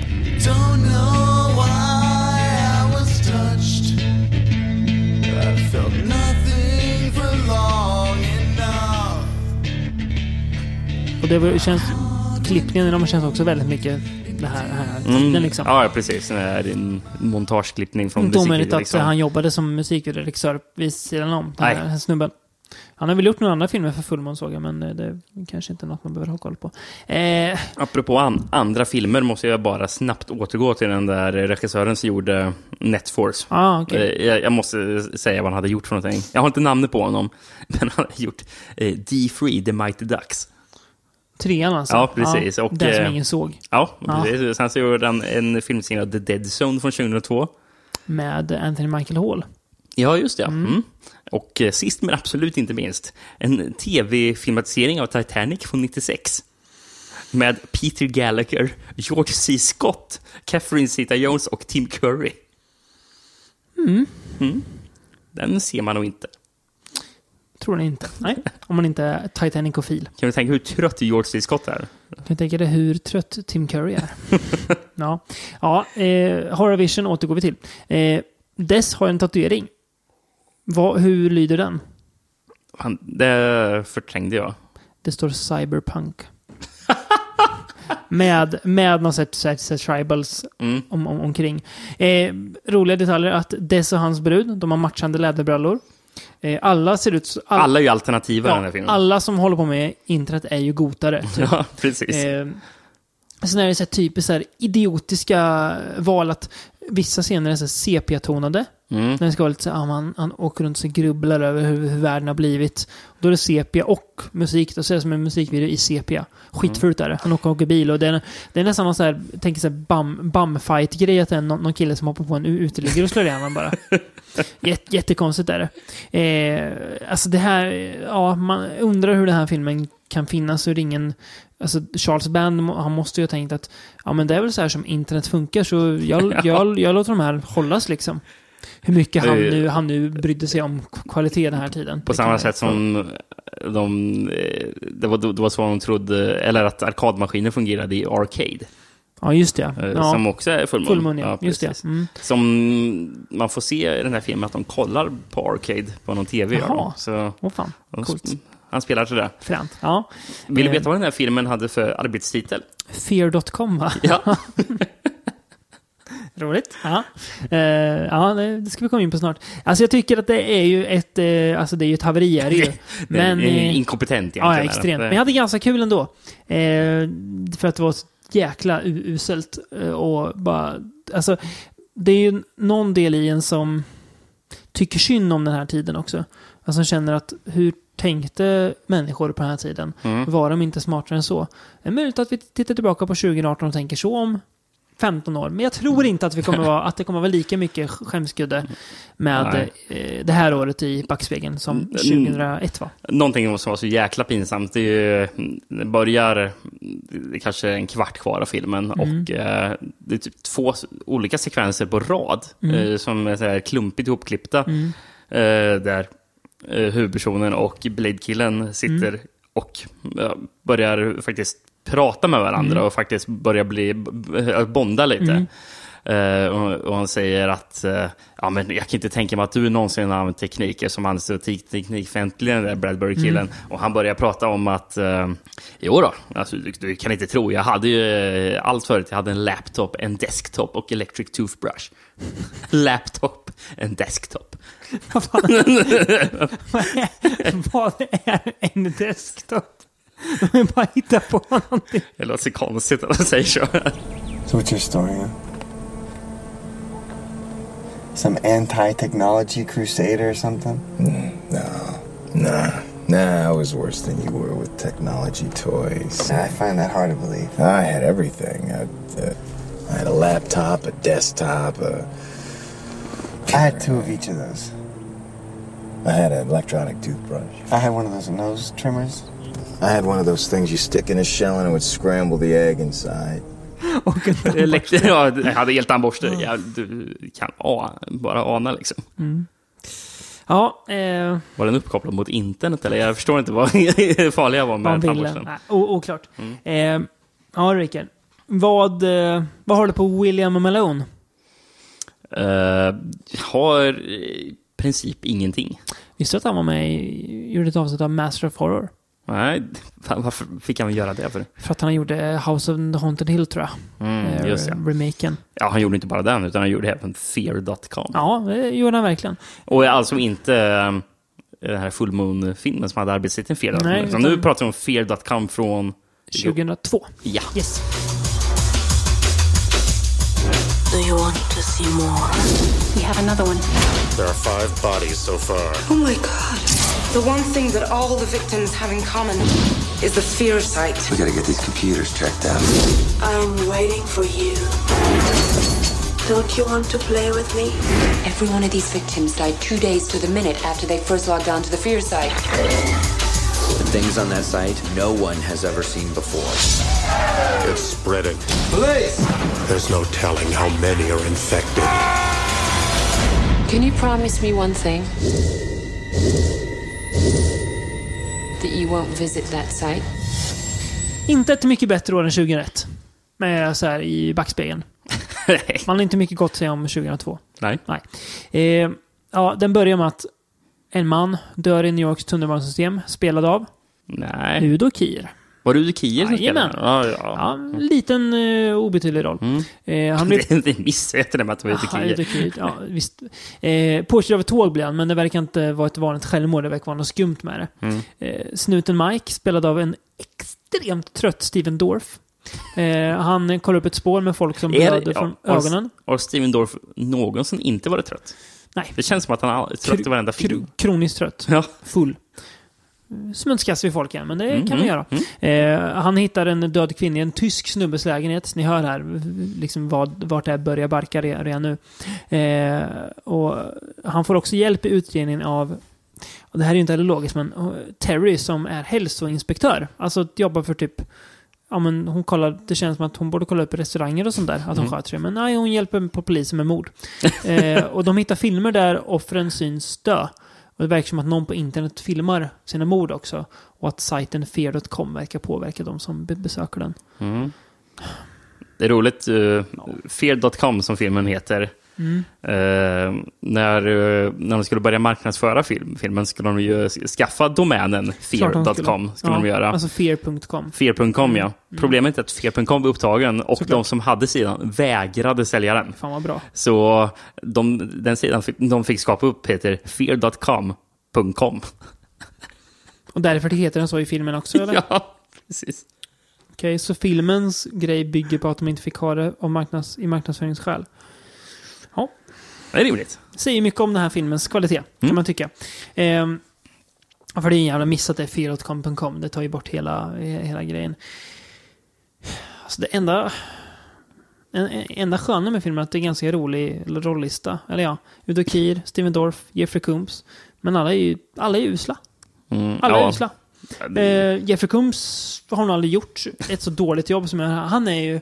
Och det var- känns... Klippningen i dem känns också väldigt mycket det här, här Mm. tiden liksom. Ja, precis. Det är en montageklippning från Inte omöjligt musikvideo. att Liksom. han jobbade som musikregissör vid sidan om, den här snubben. Han har väl gjort några andra filmer för Fullmåne såg jag, men eh, det är kanske inte något man behöver ha koll på. Eh, Apropå an andra filmer måste jag bara snabbt återgå till den där regissören som gjorde Netforce. ah, okej. Eh, Jag, jag måste säga vad han hade gjort för någonting. Jag har inte namnet på honom, men han har gjort eh, D3, The Mighty Ducks. Trean alltså. Ja, precis. Och, den som eh, ingen såg. Ja, Ja. precis. Sen så gjorde han en film signad The Dead Zone från 2002. Med Anthony Michael Hall. Ja, just det. Mm. Och eh, sist men absolut inte minst, en tv-filmatisering av Titanic från 96. Med Peter Gallagher, George C. Scott, Catherine Zeta-Jones och Tim Curry. Mm. Den ser man nog inte. Tror Tror inte. Nej, om man inte är Titanic-ofil. Kan du tänka hur trött George C. Scott är? Kan du tänka dig hur trött Tim Curry är? ja, ja eh, Horror Vision återgår vi till. Eh, Dess har en tatuering. Vad, hur lyder den? Han, det förträngde jag. Det står cyberpunk. med, med någon sätt, sätt, sätt tribals Mm. om, om, omkring. Eh, roliga detaljer att Dess och hans brud, de har matchande läderbrallor. Eh, alla ser ut... all- Alla är ju alternativa i den här ja, filmen. alla som håller på med internet är ju gotare. typ. Ja, precis. Eh, sen är det så här typiskt så här idiotiska val att vissa scener är så här sepia-tonade. Mm. När det ska vara lite så här, man, han åker runt och grubblar över hur, hur världen har blivit. Då är det sepia och musik. Då ser det som en musikvideo i sepia. Skitfult är det. Han åker, åker bil och det är, det är nästan någon så här, tänker så här bum, bumfight-grej att det är någon, någon kille som hoppar på en uteliggare och slår ihjäl honom bara. Jätte, jättekonstigt är det. Eh, alltså det här, ja, man undrar hur den här filmen kan finnas och ingen... Alltså Charles Band, han måste ju ha tänkt att ja men det är väl så här som internet funkar så jag, jag, jag låter de här hållas liksom. Hur mycket han Eh, nu, han nu brydde sig om kvalitet den här tiden. På samma sätt som de, eh, det, var, det var så de trodde, eller att arkadmaskiner fungerade i Arcade. Ja, just det. eh, Ja. Som också är fullmun. Fullmun, ja. Just det. Mm. Som man får se i den här filmen att de kollar på Arcade på någon tv. Jaha. Åh fan, coolt. Han spelar det. Fränt. Ja. Vill du Eh. veta vad den här filmen hade för arbetstitel? Fear.com va? Ja. Roligt. Ja, eh, ja det, ska vi komma in på snart. Alltså jag tycker att det är ju ett, eh, alltså det är ju ett haveri är det ju. Men... det är eh, inkompetent egentligen. Ja, extremt. Men jag hade ganska kul ändå. För att det var så jäkla uselt. Och bara, alltså, det är ju någon del i en som tycker synd om den här tiden också. Alltså känner att hur tänkte människor på den här tiden? Mm. Var de inte smartare än så? Det är möjligt att vi tittar tillbaka på 2018 och tänker så om 15 år. Men jag tror inte att, vi kommer vara, att det kommer vara lika mycket skämskudde med Nej. eh, det här året i backspegeln som Mm. 2001 var. Någonting som var så jäkla pinsamt, det, ju, det börjar det är kanske en kvart kvar av filmen Mm. och eh, det är typ två olika sekvenser på rad Mm. eh, som är klumpigt ihopklippta. Mm. Eh, där huvudpersonen och Blade-killen sitter Mm. och eh, börjar faktiskt prata med varandra Mm. och faktiskt börjar bli, bonda lite. Mm. Eh, och, han säger att eh, ja, men jag kan inte tänka mig att du någonsin har använt tekniker som han är så te- teknikfientlig, den där Bradbury-killen. Mm. Och han börjar prata om att eh, jo då, alltså, du, du kan inte tro, jag hade ju eh, allt förut. Jag hade en laptop, en desktop och electric toothbrush. laptop, en desktop. Vad är- Vad är en desktop? De bara hitta på någonting. Det låter så konstigt att han säger så. So what's your story, huh? Some anti-technology crusader or something? No, nah, nah, I was worse than you were with technology toys. I find that hard to believe. I had everything. I, uh, I had a laptop, a desktop, a, I had two of each of those. I had an electronic toothbrush. I had one of those nose trimmers. I had one of those things you stick in a shell and it would scramble the egg inside. Och en Elekt- ja, jag hade eltandborste. Ja, du kan a- bara ana liksom. Ja, eh, Var den uppkopplad mot internet eller? Jag förstår inte vad farliga var med tandborsten. Nej, Oklart. Mm. Eh, ja, Rickard. Vad, eh, vad har du på William Malone? Eh, har i princip ingenting. Visste du att han var med i, gjorde ett avsnitt av Master of Horror? Nej, varför fick han göra det för? För att han gjorde House of the Haunted Hill, tror jag. Mm, Eh, just ja. Remaken. ja. Han gjorde inte bara den, utan han gjorde även Fear.com. Ja, det gjorde han verkligen. Och alltså inte eh, den här Full Moon-filmen som hade arbetstiteln Fear.com. Nej, utan- nu pratar vi om Fear.com från... 2002. Ja. Yes. Do you want to see more? We have another one. There are five bodies so far. Oh my god. The one thing that all the victims have in common is the fear site. We gotta get these computers checked out. I'm waiting for you. Don't you want to play with me? Every one of these victims died two days to the minute after they first logged on to the fear site. The things on that site no one has ever seen before. It's spreading. Police! There's no telling how many are infected. Can you promise me one thing? You won't visit that site? Inte ett mycket bättre år än 2001. Med så här i backspegeln. Man har inte mycket gott att säga om 2002. Nej. Nej. Eh, ja, den börjar med att en man dör i New Yorks tunnelbanesystem, spelad av Nej. Udo Kier. Var det Udo Kier som spelade? Ja, ja. Ja, en liten uh, obetydlig roll. Eh, han blev... Det, det missade jag med att det var Udo Kier. Kier, Ja, visst. Eh, påkörd av ett tåg blev han, men det verkar inte vara ett vanligt självmord. Det verkar vara något skumt med det. Mm. Eh, snuten Mike, spelad av en extremt trött Steven Dorff. Eh, han kollar upp ett spår med folk som blöder ja, från har- ögonen. Har Steven Dorff någonsin inte varit trött? Nej. Det känns som att han är trött i varenda film. Kroniskt trött. Ja. Full. Smutskast vid folk igen, men det Mm, kan vi mm, göra. Eh, han hittar en död kvinna i en tysk snubbes lägenhet. Ni hör här liksom vad, vart det här börjar barka re- redan nu. Eh, och han får också hjälp i utredningen av och det här är ju inte heller logiskt, men eh, Terry som är hälsoinspektör. Alltså jobbar för typ Ja, men hon kollar, det känns som att hon borde kolla upp restauranger och sånt där, att hon Mm. sköter sig. Men nej, hon hjälper på polisen med mord. eh, och de hittar filmer där offren syns dö. Och det verkar som att någon på internet filmar sina mord också. Och att sajten fear.com verkar påverka de som be- besöker den. Mm. Det är roligt. Uh, Fear.com som filmen heter. Mm. Eh, när, eh, när de skulle börja marknadsföra film, filmen skulle de ju skaffa domänen fear.com. Skulle ja, de göra. Alltså fear.com. Fear.com ja. Problemet är att fear.com var upptagen och Såklart. de som hade sidan vägrade sälja den. Fan vad bra. Så de, den sidan fick, de fick skapa upp heter fear.com.com. Och därför heter den så i filmen också, eller? Ja, precis. Okej, så filmens grej bygger på att de inte fick ha det av marknads, i marknadsföringsskäl. Det är rimligt. Säger mycket om den här filmens kvalitet, kan Mm. man tycka. Ja, för det är en jävla miss att det är fear.com.com. Det tar ju bort hela, hela grejen. Alltså det enda... En, en, enda sköna med filmen är att det är en ganska rolig rollista. Eller ja, Udo Kier, Steven Dorff, Jeffrey Combs. Men alla är ju alla är usla. Mm, Alla är ja. usla. Ja, det- Eh, Jeffrey Combs har nog aldrig gjort ett så dåligt jobb som jag. Han är ju...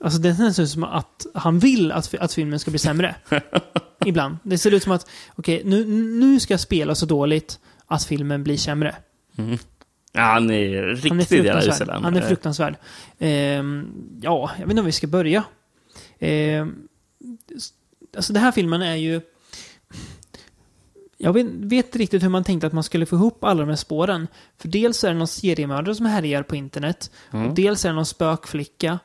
Alltså det känns ut som att han vill att, att filmen ska bli sämre. Ibland. Det ser ut som att, okej, nu, nu ska jag spela så dåligt att filmen blir sämre. Mm. Ja, han är riktigt Han är fruktansvärd. Han är fruktansvärd. Ehm, ja, jag vet inte var vi ska börja. Ehm, alltså den här filmen är ju... Jag vet, vet riktigt hur man tänkte att man skulle få ihop alla de här spåren. För dels är det någon seriemördare som härjar på internet. Mm. Och dels är det någon spökflicka.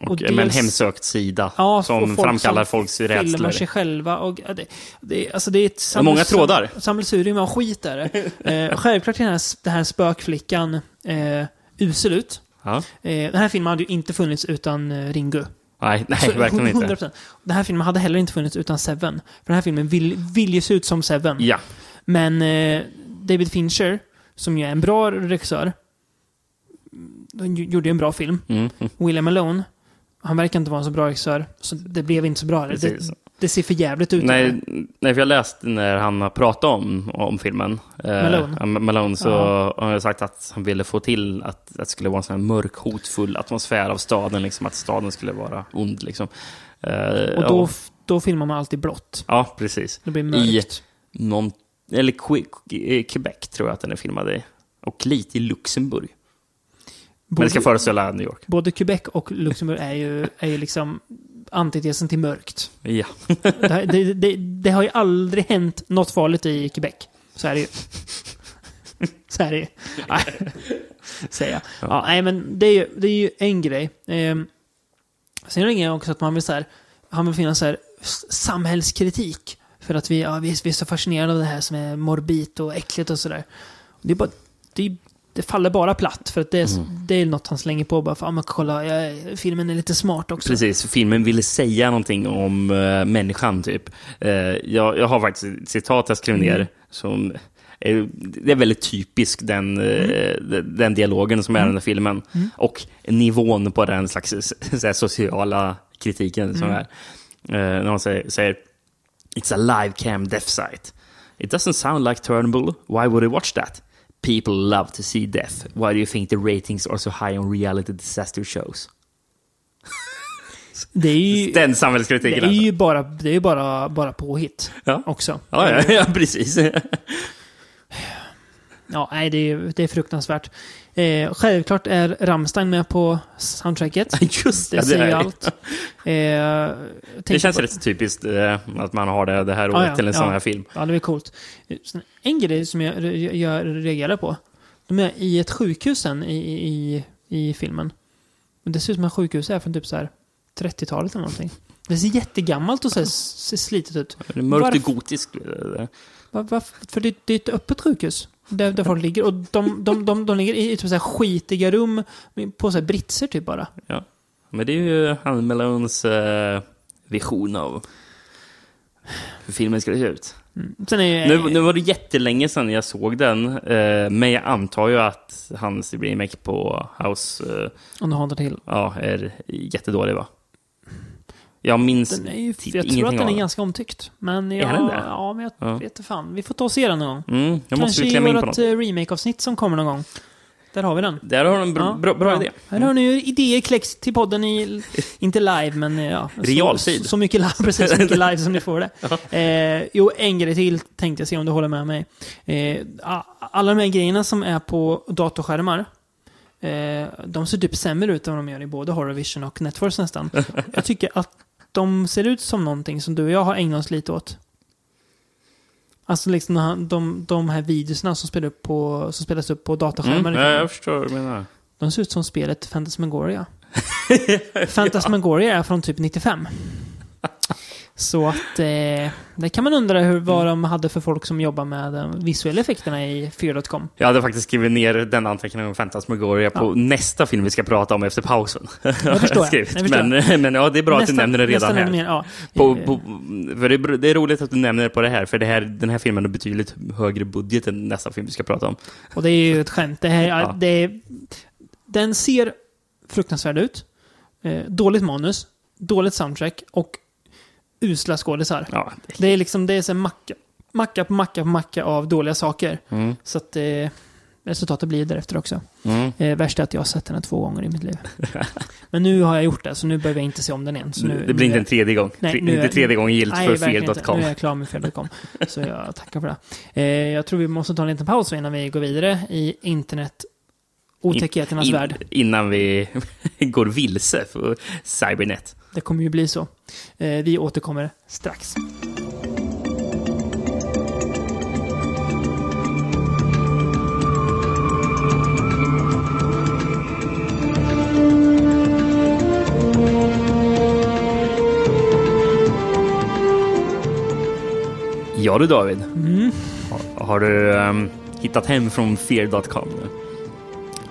Och, med en hemsökt sida Ja, som och folk framkallar som folks filmar rädslor. sig själva. Och, ja, det, det, alltså det är ett är många trådar. sammelsurium av skit är det. Eh, självklart är den här, den här spökflickan eh, usel ut. Ja. Eh, den här filmen hade ju inte funnits utan eh, Ringu. Nej, nej Så, verkligen inte. 100%. Den här filmen hade heller inte funnits utan Seven. För den här filmen vill, vill ju se ut som Seven. Ja. Men eh, David Fincher, som ju är en bra regissör, de gjorde ju en bra film. Mm. William Malone, han verkar inte vara en så bra regissör, så det blev inte så bra. Det, det ser för jävligt ut. Nej, nej, för jag läste när han har pratat om, om filmen. eh, Malone. ja, Malone så Ja. har han sagt att han ville få till att, att det skulle vara en sån här mörk, hotfull atmosfär av staden. Liksom, att staden skulle vara ond. Liksom. Eh, Och då, ja. då filmar man alltid blått. Ja, precis. Det blir mörkt. I någon, eller Que- Quebec tror jag att den är filmad i. Och lite i Luxemburg. Men det ska föreställa New York. Både Quebec och Luxemburg är ju, är ju liksom antitesen till mörkt. Ja. Det, har- det, det, det har ju aldrig hänt något farligt i Quebec. Så är det ju. Så är det ju. Säger jag. Ja, nej, men det är ju, det är ju en grej. Ehm, sen är det en också att man vill så här, han vill finna så här samhällskritik. För att vi, ja, vi, är- vi är så fascinerade av det här som är morbid och äckligt och sådär. Det är bara, det, är- det faller bara platt. För att det är, det är något han slänger på bara för att, men kolla, ja, filmen är lite smart också. Precis, filmen ville säga någonting om uh, människan typ. Eh, jag, jag har faktiskt ett citat jag skrev ner Mm. som är, det är väldigt typisk den, eh, den- den dialogen som är i den här filmen. Mm. Och nivån på den slags så här, sociala kritiken som Mm. är. Eh, när de säger, säger It's a live cam death site. It doesn't sound like Turnbull. Why would he watch that? People love to see death. Why do you think the ratings are so high on reality disaster shows? Det är ju, Den samhällskritiken. det är alltså. ju bara, det är bara, bara påhitt Ja. också. Ja, ja, ja precis. Ja, nej, det är, det är fruktansvärt. Eh, självklart är Rammstein med på soundtracket. Just det, det, det säger ju allt. Eh, Det känns på- rätt typiskt eh, att man har det det här Ja, året ja, till en sån ja. här film. Ja, det är coolt. En grej som jag, jag, jag reagerar på. De är i ett sjukhus sen i, i, i filmen. Men det ser ut som att sjukhuset är från typ så här 30-talet eller någonting. Det ser jättegammalt och så här, ser slitet ut. Det är mörkt och gotiskt. eh, Var, varför? För det, det är ett öppet sjukhus. Där, där folk ligger. Och de, de, de, de ligger i typ så här skitiga rum på så här britser typ bara. Ja. Men det är ju han Malones eh, vision av hur filmen skulle se ut. Sen är Nu, nu var det jättelänge sedan jag såg den, eh, men jag antar ju att hans remake på House eh, On the Haunted Hill. ja, är jättedålig va? Jag minns Den är typ jag tror att den är ganska omtyckt. Men Är ja, den det? ja men jag Ja. vet inte fan. Vi får ta och se den någon gång. Mm, jag måste Kanske vi i klämma in på något. eh, remake-avsnitt som kommer någon gång. Där har vi den. Där har du en bra, bra, bra idé. Här har ni ju idéer kläcks till podden i, inte live, men ja. så- Realtid. Så, så mycket live, precis, så mycket live som ni får det. Eh, jo, en grej till tänkte jag se om du håller med mig. Eh, alla de här grejerna som är på datorskärmar, eh, de ser typ sämre ut än vad de gör i både Horrorvision och Netflix nästan. Jag tycker att de ser ut som någonting som du och jag har ägnat oss lite åt. Alltså liksom de de, de här videorna som, spelar upp på, som spelas upp på datorskärmar. Mm, ja, filmen. jag förstår vad du menar. De ser ut som spelet Phantasmagoria. Phantasmagoria är från typ 95. Så att eh, det kan man undra hur, vad de hade för folk som jobbar med de visuella effekterna i 4.com. Jag hade faktiskt skrivit ner den anteckningen om Phantasmagoria på Ja. nästa film vi ska prata om efter pausen. Jag förstår jag. Jag förstår. Men, men ja, det är bra att du Nästa- nämner det redan nästa här. mer, ja. På, Eh, på, för det, är, det är roligt att du nämner det på det här, för det här, den här filmen har betydligt högre budget än nästa film vi ska prata om. Och det är ju ett skämt. Det här, Ja. det den ser fruktansvärd ut. Eh, dåligt manus, dåligt soundtrack och usla skådisar. Ja, det är liksom det är så macka, macka på macka på macka av dåliga saker. Mm. Så att eh, resultatet blir därefter också. Mm. Eh, värst är att jag har sett den här två gånger i mitt liv. Men nu har jag gjort det, så nu behöver jag inte se om den igen. Så nu, det blir nu inte en tredje gång. Nej, Tre- nu inte tredje gången gillt för fel.com. Nu är jag klar med fel.com. Så jag tackar för det. Eh, jag tror vi måste ta en liten paus innan vi går vidare i internet otäckheternas In- värld. Innan vi går vilse för Cybernet. Det kommer ju bli så. Eh, vi återkommer strax. Ja du David. Mm. Har, har du ehm, hittat hem från fear.com nu?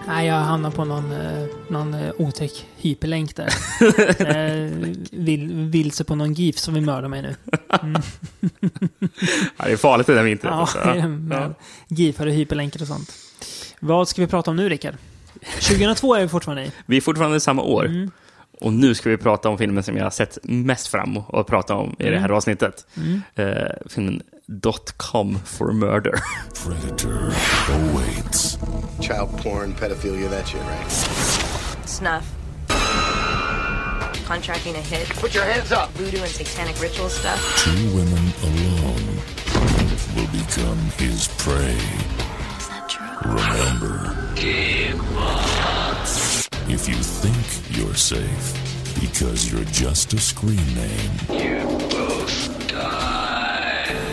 Nej, jag hamnar på någon, eh, någon eh, otäck hyperlänk där. eh, vill, vilse på någon GIF som vill mörda mig nu. Mm. Ja, det är farligt det där med internet. Ja, alltså. med GIFar och hyperlänkar och sånt. Vad ska vi prata om nu, Rickard? 2002 är vi fortfarande i. Vi är fortfarande i samma år. Mm. Och nu ska vi prata om filmen som jag har sett mest fram att prata om i det här Mm. avsnittet. Mm. Eh, filmen .com for murder. Predator awaits. Child porn, pedophilia, that shit, right? Snuff. Contracting a hit. Put your hands up. Voodoo and satanic ritual stuff. Two women alone will become his prey. Is that true? Remember, if you think you're safe because you're just a screen name, you both die.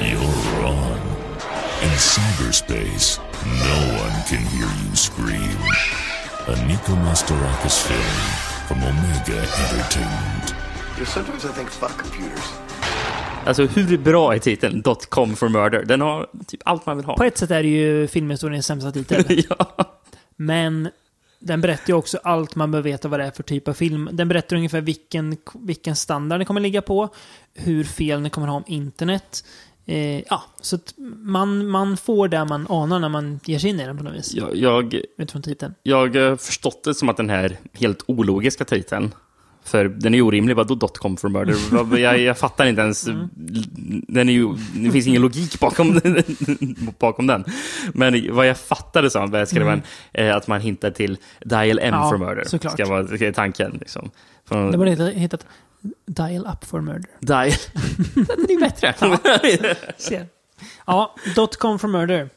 You're wrong. In cyberspace, no one can hear you scream. A Nico Mastorakis film from Omega Entertainment. You sometimes I think fuck computers. Alltså hur bra är titeln .com for murder? Den har typ allt man vill ha. På ett sätt är det ju filmhistoriens sämsta titel. Men den berättar ju också allt man behöver veta vad det är för typ av film. Den berättar ungefär vilken, vilken standard den kommer ligga på, hur fel den kommer ha om internet. Eh, ja, så att man, man får det man anar när man ger sig in i den på något vis. Jag, jag, Utifrån titeln. jag har förstått det som att den här helt ologiska titeln för den är ju orimlig, vadå .com for murder? Jag, jag fattar inte ens. Den är ju, det finns ingen logik bakom, bakom den. Men vad jag fattade som, skrev Mm. en, eh, att man hintar till Dial M Ja, for murder. såklart. Ska vara ska tanken. Liksom. Från- Det borde heta, hetat Dial Up for Murder. Dial. det är bättre. Ser. Ja, dot .com for murder.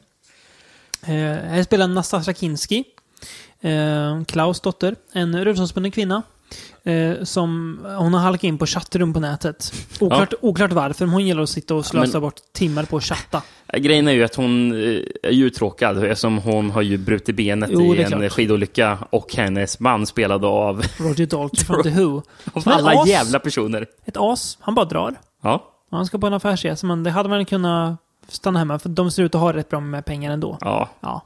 Eh, här spelar Nastasja Kinski, eh, Klaus dotter, en rullstolsbunden kvinna. Eh, som, hon har halkat in på chattrum på nätet. Oklart, oklart varför, men hon gillar att sitta och slösa men- bort timmar på att chatta. Eh, Grejen är ju att hon eh, är ju uttråkad eftersom hon har ju brutit benet Jo, i en klart. skidolycka och hennes man spelad av, Roger Daltrey från The Who. av alla as. jävla personer. Ett as. Han bara drar. Ja, Han ska på en affärsresa, men det hade man kunnat stanna hemma, för de ser ut att ha rätt bra med pengar ändå. ja. Ja.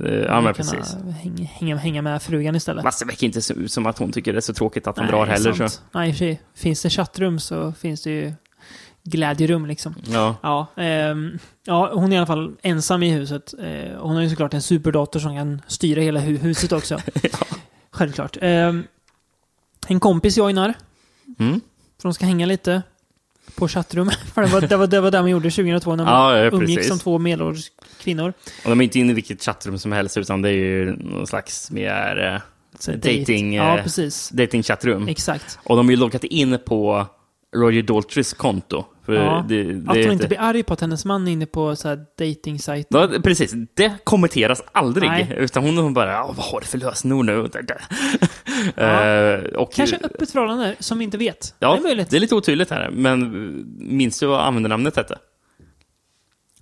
Eh, Ja, men precis. Hänga, hänga, hänga med frugan istället. Fast det verkar inte så- ut som att hon tycker det är så tråkigt att han Nej, drar heller. sant. Så. Nej, i och för sig. Finns det chattrum så finns det ju glädjerum liksom. Ja. Ja, ehm, ja, hon är i alla fall ensam i huset. Eh, hon har ju såklart en superdator som kan styra hela hu- huset också. Självklart. Ehm, en kompis joinar. Mm. För de ska hänga lite på chattrum. För det var, det var, det var det man gjorde 2002 när man Ja, ja, umgicks som två medelålders kvinnor. Och de är inte inne i vilket chattrum som helst, utan det är ju någon slags mer eh, dating, Ja, eh, dating chattrum. Exakt. Och de har ju loggat in på Roger Daltrys konto. För Ja. det, att det hon heter- inte blir arg på att hennes man är inne på så här dating Ja, precis. Det kommenteras aldrig. Nej. Utan hon bara, "Ja, vad har du för lösenord nu? Ja. Eh, och, Kanske öppet förhållande som vi inte vet. Ja, det är möjligt. det är lite otydligt här. Men minns du vad användarnamnet hette?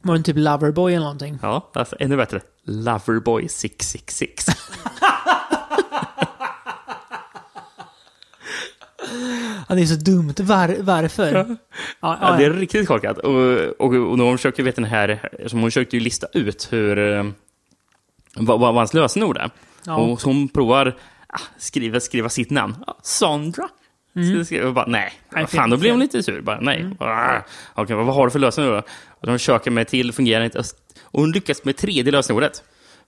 Var det typ Loverboy eller någonting? Ja, alltså, ännu bättre. Loverboy666. Ja, det är så dumt. Var, varför? Ja. Ja, Ja, det är riktigt korkat. Och, och, och de försöker, vet den här, som hon försökte ju lista ut hur, eh, vad, vad hans lösenord är. Och hon provar ah, skriva, skriva sitt namn. Sandra. Mm. Så jag bara, nej. Nej, fan, då blir hon lite sur. Bara, nej. Ah, Okej, vad har du för lösenord då? Och de försöker med till, fungerar inte. Och hon lyckas med tredje lösenordet.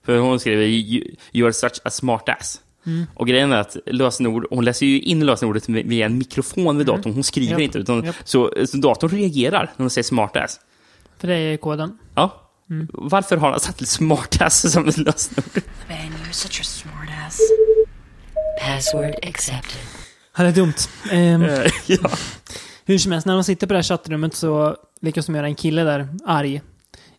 För hon skriver, "You- you are such a smart ass. Mm. Och grejen är att lösenord, hon läser ju in lösenordet via en mikrofon vid datorn. Hon skriver Japp. inte, utan, Japp. så, så datorn reagerar när hon säger smartass. För det är koden. Ja. Mm. Varför har han satt smartass som ett lösenord? Man, you're such a smartass. Password accepted. Ja, det är dumt. Ehm, Eh, ja. Hur som helst, när de sitter på det här chattrummet så lyckas de göra en kille där arg.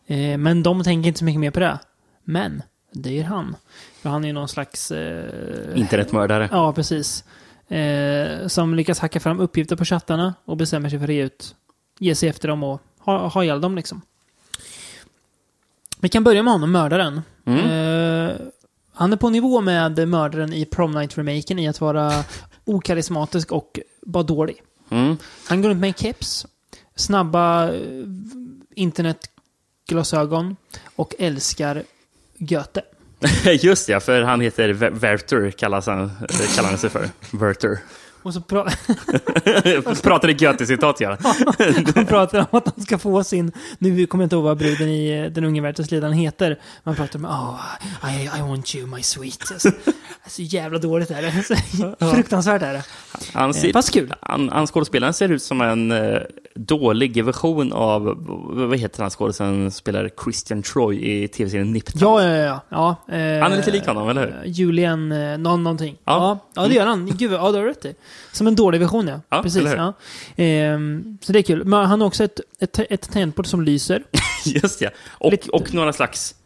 Eh, men de tänker inte så mycket mer på det. Men, det gör han. För han är ju någon slags... Eh, Internetmördare. Ja, precis. Eh, som lyckas hacka fram uppgifter på chattarna och bestämmer sig för att ge ut, ge sig efter dem och ha, ha ihjäl dem liksom. Vi kan börja med honom, mördaren. Mm. Eh, han är på nivå med mördaren i Prom Night-remaken i att vara okarismatisk och bara dålig. Mm. Han går runt med en keps, snabba eh, internetglasögon och älskar Goethe. Just ja, för han heter Werther, kallas han, kallar han sig för. Werther. Och så pra- Pratar i Goethe-citat, ja. Han pratar om att han ska få sin... Nu kommer jag inte ihåg vad bruden i Den unge Werthers heter. Man pratar om oh, I, I want you my sweet. Så jävla dåligt är det. Så Fruktansvärt är det. Han, Eh, ser, fast kul. Han, han skådespelaren ser ut som en eh, dålig version av, vad heter han skådespelaren spelar Christian Troy i tv-serien Nip Tuck? Ja, ja, ja. ja. eh, Han är lite lik honom, eller hur? eh, Julian, eh, någon, någonting. Ja. Ja. ja, det gör han. Gud, ja, du har rätt i. Som en dålig version, ja. Ja, Precis. Ja. Ehm, så det är kul. Men han har också ett, ett, ett tangentbord som lyser. Just ja. Och, och några slags eh,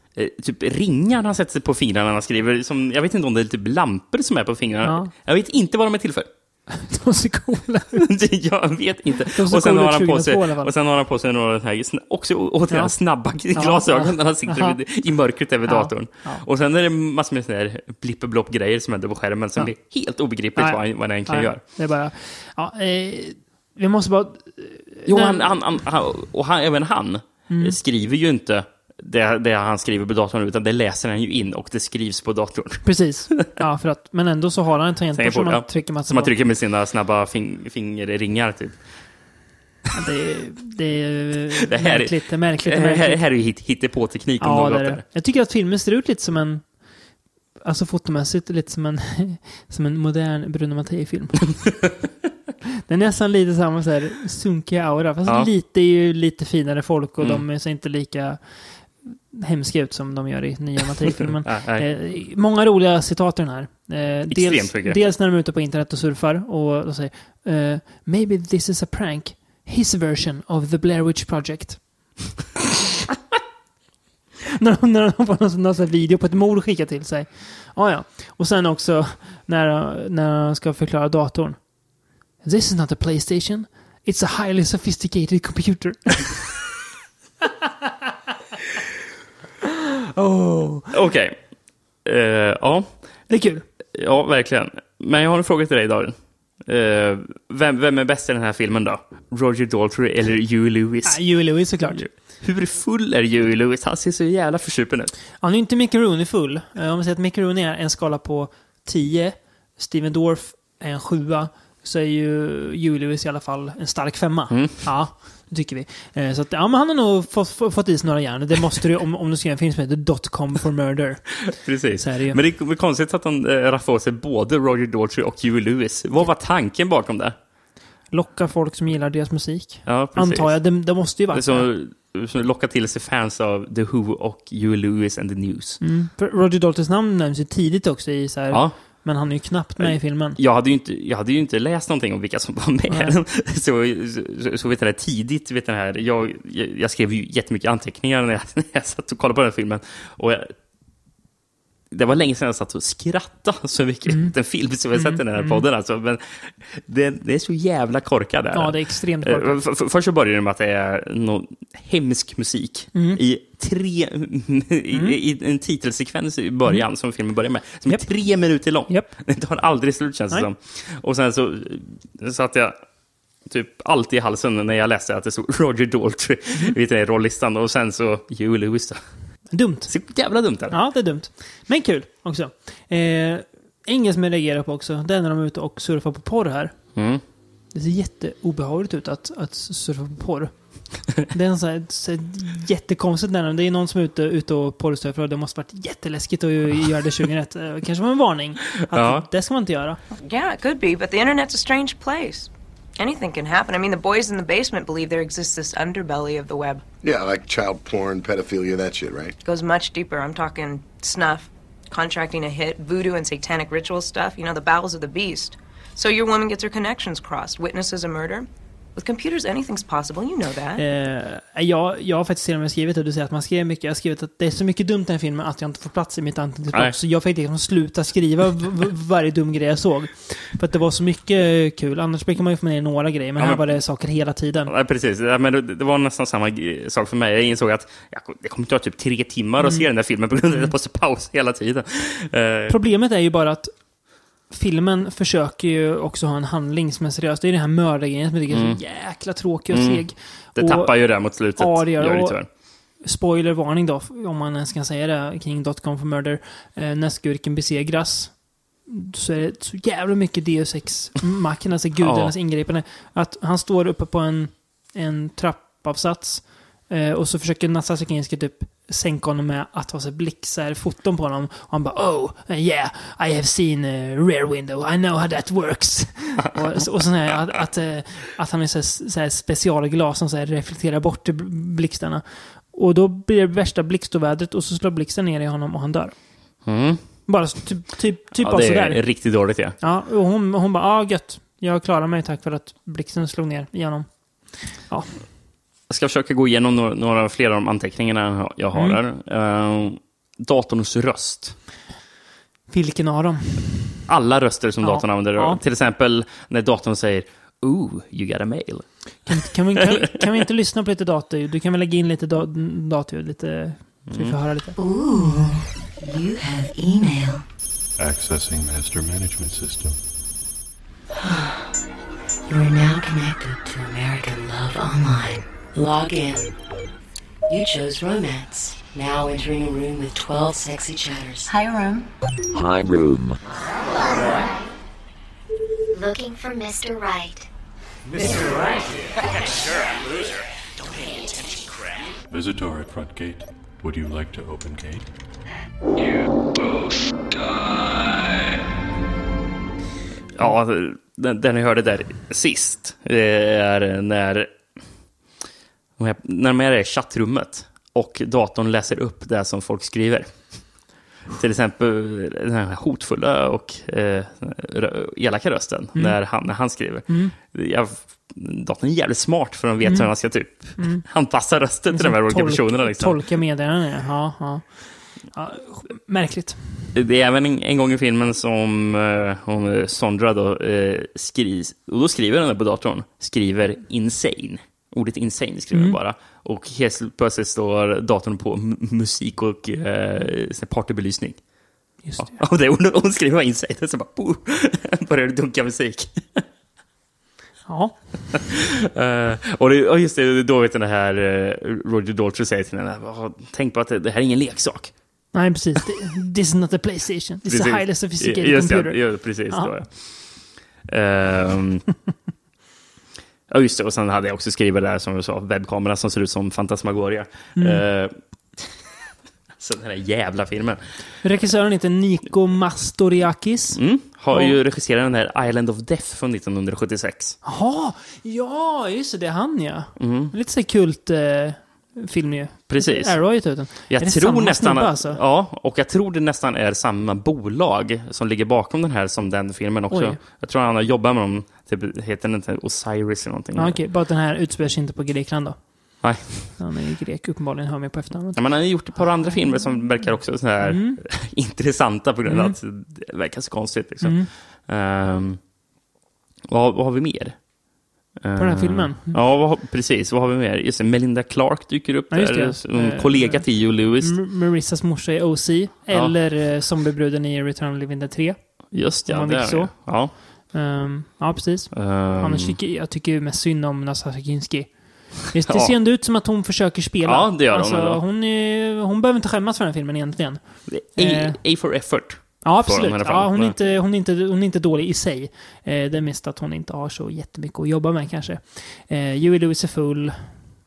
typ ringar han sätter sig på fingrarna han skriver. Som, jag vet inte om det är typ lampor som är på fingrarna. Ja. Jag vet inte vad de är till för. De ser coola jag vet inte. Och sen, har ut han på sig, 2002 i alla fall. och sen har han på sig några här, också återigen Ja. snabba glasögon när han sitter i mörkret över Ja, datorn. ja. Och sen är det massor med sådana här blipperblopp-grejer som händer på skärmen som Ja. blir helt obegripligt Nej. vad han, vad han egentligen Nej, gör. Det är bara... Ja, eh, vi måste bara... Jo, han, han, han, och han, även han Mm. skriver ju inte det, det han skriver på datorn, utan det läser han ju in och det skrivs på datorn. Precis. Ja, för att, men ändå så har han en tangentbord som man ja. trycker massa Som man trycker med sina snabba fing, fingerringar, typ. Det är, det är Det här är- märkligt. Det är märkligt. Det Det är här, här är ju hit, hittepå-teknik om Ja, något. det är det. Jag tycker att filmen ser ut lite som en... Alltså fotomässigt lite som en, som en modern Bruno Mattei-film. Den är nästan lite samma så här sunkiga aura. Fast Ja. lite är ju lite finare folk och Mm. de ser inte lika hemska ut som de gör i nya Mattei-filmen. Nej, nej. eh, många roliga citat i den här. Eh, dels, dels när de är ute på internet och surfar och de säger eh, “Maybe this is a prank. His version of the Blair Witch Project”. när de, när de får någon, någon sån video på ett mord skickat till sig. Ja, ja. Och sen också när, när han ska förklara datorn. This is not a Playstation. It's a highly sophisticated computer. Okej. Eh, ja. Det är kul. Ja, verkligen. Men jag har en fråga till dig, Darin. Eh, vem, vem är bäst i den här filmen då? Roger Daltrey eller Huey Lewis? Ah, Huey Lewis såklart. Hur full är Huey Lewis? Han ser så jävla försupen ut. Han är inte Mickey Rooney full. Eh, Om man säger att Mickey Rooney är en skala på 10, Steven Dorff är en 7, så är ju Lewis i alla fall en stark femma. Mm. Ja, det tycker vi. Eh, Så att, ja, men han har nog fått, fått, i sig några järn. Det måste du om, om du ska göra en film som heter Dotcom for Murder. Precis. Så är det ju. Men det är konstigt att han äh, raffade åt sig både Roger Daltrey och Huey Lewis. Vad var tanken bakom det? Locka folk som gillar deras musik. Ja, precis. Antar jag. Det, det måste ju vara är som, som locka till sig fans av The Who och Huey Lewis and the News. Mm. För Roger Daltons namn nämns ju tidigt också i så här, Ja. Men han är ju knappt med i filmen. Jag hade, ju inte, jag hade ju inte läst någonting om vilka som var med. Så, så, så vet jag det, tidigt, vet jag det här, jag, jag, skrev ju jättemycket anteckningar när jag, när jag satt och kollade på den här filmen. Och jag, det var länge sedan jag satt och skrattade så mycket Mm. en film som jag sett i den här Mm. podden. Alltså. Men det, det är så jävla korkat. Där. Ja, det är extremt Eh, korkat. f- Först så börjar det med att det är någon hemsk musik Mm. i tre, i, i en titelsekvens i början som filmen börjar med. Som är tre minuter lång. Det tar aldrig slut känns det som. Och sen så satt jag typ alltid i halsen när jag läste att det stod Roger Daltrey Mm. vid den rollistan. Och sen så Huey Lewis då. Dumt. Så jävla dumt är det. Ja, det är dumt. Men kul också. Eh, jag reagerar på också, det är när de är ute och surfar på porr här. Mm. Det ser jätteobehagligt ut att, att surfa på porr. Det är en sån här, så här jättekonstigt när de- det är någon som är ute, ute och porrsurfar och det måste varit jätteläskigt att göra det 2001. Eh, Kanske var en varning. Att Ja. Det ska man inte göra. Yeah, it could be, but the internet's a strange place. Anything can happen. I mean, the boys in the basement believe there exists this underbelly of the web. Yeah, like child porn, pedophilia, that shit, right? It goes much deeper. I'm talking snuff, contracting a hit, voodoo and satanic ritual stuff. You know, the bowels of the beast. So your woman gets her connections crossed, witnesses a murder. With computers, anything's possible. You know that. Eh, jag, jag har faktiskt till och med skrivit det, du säger att man skrev mycket. Jag har skrivit att det är så mycket dumt i den här filmen att jag inte får plats i mitt anteckningsblock. Så jag fick liksom sluta skriva varje dum grej jag såg. För att det var så mycket kul. Annars brukar man ju få med några grejer, men Ja, här men- var det saker hela tiden. Ja, precis. Ja, men det, det var nästan samma sak för mig. Jag insåg att jag, det kommer ta typ tre timmar att Mm. se den där filmen på grund av att jag måste pausa hela tiden. Eh, Problemet är ju bara att filmen försöker ju också ha en handling som är seriös. Det är den här mördargrejen som jag tycker är Mm. så jäkla tråkig och Mm. seg. Det Och- tappar ju det mot slutet. Ja, det gör det. tyvärr. Spoilervarning då, om man ens kan säga det, kring Dotcom for Murder. Eh, när skurken besegras så är det så jävla mycket Deus Ex-macken, alltså gudarnas Ja. ingripande. Att han står uppe på en, en trappavsats eh, och så försöker Nassar typ sänka honom med att ha så blixtar foton på honom. Och han bara oh, yeah, I have seen a rear window, I know how that works. och, och sån här, att, att, eh, att han är så här, så här specialglas som så här reflekterar bort blixtarna. Och då blir det värsta blixtovädret och så slår blixten ner i honom och han dör. Mm. Bara typ, typ, typ Ja, det sådär. är riktigt dåligt, ja. Ja, och hon, hon bara, ja ah, gött. Jag klarar mig tack för att blixten slog ner i honom. Ja. Jag ska försöka gå igenom några, några fler av de anteckningarna jag har Mm. här. Uh, datorns röst. Vilken av dem? Alla röster som Ja. datorn använder. Ja. Till exempel när datorn säger Ooh, you got a mail. Kan, kan, vi, kan, kan vi inte lyssna på lite datorljud? Du kan väl lägga in lite da, datorljud, lite, så vi får Mm. höra lite. Ooh, you have email. Accessing master management system. You are now connected to American Love Online. Log in. You chose romance. Now entering a room with 12 sexy chatters. Hi, room. Hi, room. Looking for Mr. Right. Mr. Right? sure, I'm loser. Don't pay any attention, crap. Visitor at front gate. Would you like to open gate? You both die. Ja, den, den jag hörde där sist det är när, när de är i chattrummet och datorn läser upp det som folk skriver. Till exempel den här hotfulla och eh, elaka rösten Mm. när, han, när han skriver. Mm. Jag, datorn är jävligt smart för de vet Mm. hur han ska typ Mm. anpassa rösten till de här olika Tolk- personerna. Liksom. Tolka meddelanden, ja. ja. ja. Märkligt. Det är även en, en gång i filmen som eh, hon, eh, Sondra då, eh, skrivs, och då skriver den där på datorn, skriver insane. Ordet insane skriver Mm. bara. Och helt plötsligt står datorn på musik och eh, partybelysning. Just det. Ja, och det, hon, hon skriver insane, och så bara boom, börjar det dunka musik. Ja. Eh, och, det, och just det, då vet den här eh, Roger Daltrey säger till henne, "Vad- tänk på att det, det här är ingen leksak. Nej, precis. This is not a Playstation. It's a highly sophisticated just computer. Det, ja, precis. Ja. Då, ja. Ehm, ja, just det. Och sen hade jag också skrivit där, som du sa, webbkamera som ser ut som Fantasmagoria. Mm. Uh, så den här jävla filmen. Regissören heter Niko Mastoriakis. Mm, har Och- ju regisserat den här Island of Death från 1976. Jaha, ja, just det. Det är han ja. Mm. Lite så kult eh, film ju. Precis. Arrow har gett ut den. Jag är det tror samma nästan alltså? Ja, och jag tror det nästan är samma bolag som ligger bakom den här som den filmen också. Oj. Jag tror han har jobbat med dem, typ, heter den inte Osiris eller någonting? Ja, okej. Bara att den här utspelar sig inte på Grekland då. Nej. Han är ju grek, uppenbarligen. Hör mig på efternamnet. Ja, men han har gjort ett par andra filmer som verkar också så här Mm. intressanta på grund av Mm. att det verkar så konstigt. Liksom. Mm. Ehm, vad, vad har vi mer? På den här filmen? Ja, vad, har- precis. Vad har vi mer? Just det, Melinda Clark dyker upp Ja, just där. Som Eh, kollega till Hugh Lewis. M- Marissas morsa i OC. Eller eh, zombiebruden i Return of Living Dead 3. Just man det är så. Ja. Ehm, ja, precis. Ehm, Annars tycker jag tycker mest synd om Natasha Kinski. Visst, det Ja. ser ändå ut som att hon försöker spela. Ja, det gör hon alltså, ändå. hon, är, hon behöver inte skämmas för den här filmen egentligen. A, Eh, A for effort. Ja, absolut. Ja, hon, är inte, hon, är inte, hon är inte dålig i sig. Eh, det är mest att hon inte har så jättemycket att jobba med kanske. Eh, Huey Lewis är full.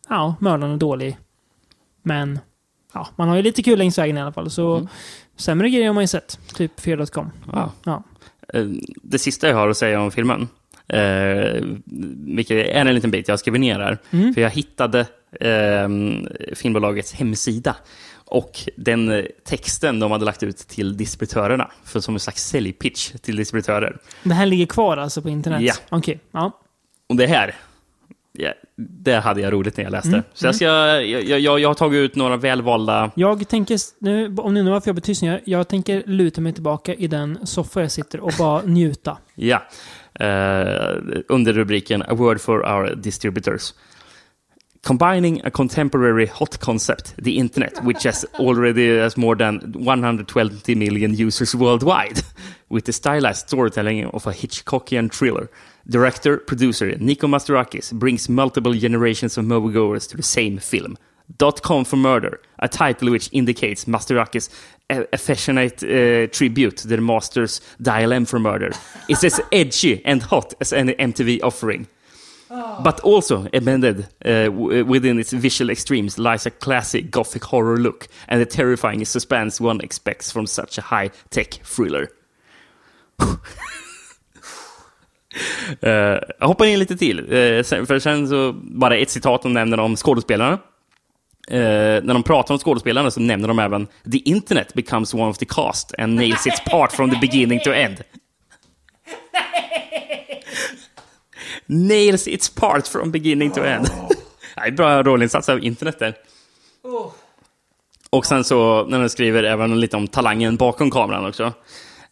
Ja, mördaren är dålig. Men ja, man har ju lite kul längs vägen i alla fall. Så Mm. sämre grejer har man ju sett. Typ Fear.com. Ja. Ja. Eh, Det sista jag har att säga om filmen, eh, vilket är en liten bit jag har skrivit ner här, Mm. för jag hittade eh, filmbolagets hemsida och den eh, texten de hade lagt ut till distributörerna, för som en slags säljpitch till distributörer. Det här ligger kvar alltså på internet? Ja. Okej, ja. Och det här, ja, det hade jag roligt när jag läste. Mm, Så jag, ska, jag, jag, jag har tagit ut några välvalda Jag tänker, nu, om ni undrar varför jag blir tyst nu, jag tänker luta mig tillbaka i den soffa jag sitter och bara njuta. Ja. Eh, under rubriken A word for our distributors. Combining a contemporary hot concept, the internet, which has already has more than 120 million users worldwide, with the stylized storytelling of a Hitchcockian thriller. Director, producer Nico Masterakis brings multiple generations of moviegoers to the same film. Dot com for Murder, a title which indicates Masterakis' a- affectionate uh, tribute to the master's Dial M for Murder, is as edgy and hot as any MTV offering. Ah. But also embedded uh, within its visual extremes lies a classic gothic horror look and the terrifying suspense one expects from such a high-tech thriller. uh, jag hoppar in lite till, uh, sen, för sen så bara ett citat de nämner om skådespelarna. Uh, när de pratar om skådespelarna så nämner de även “The internet becomes one of the cast and nails its part from the beginning to end”. nails its part from beginning to end. Är bra rollinsats av internet där. Och sen så, när de skriver även lite om talangen bakom kameran också.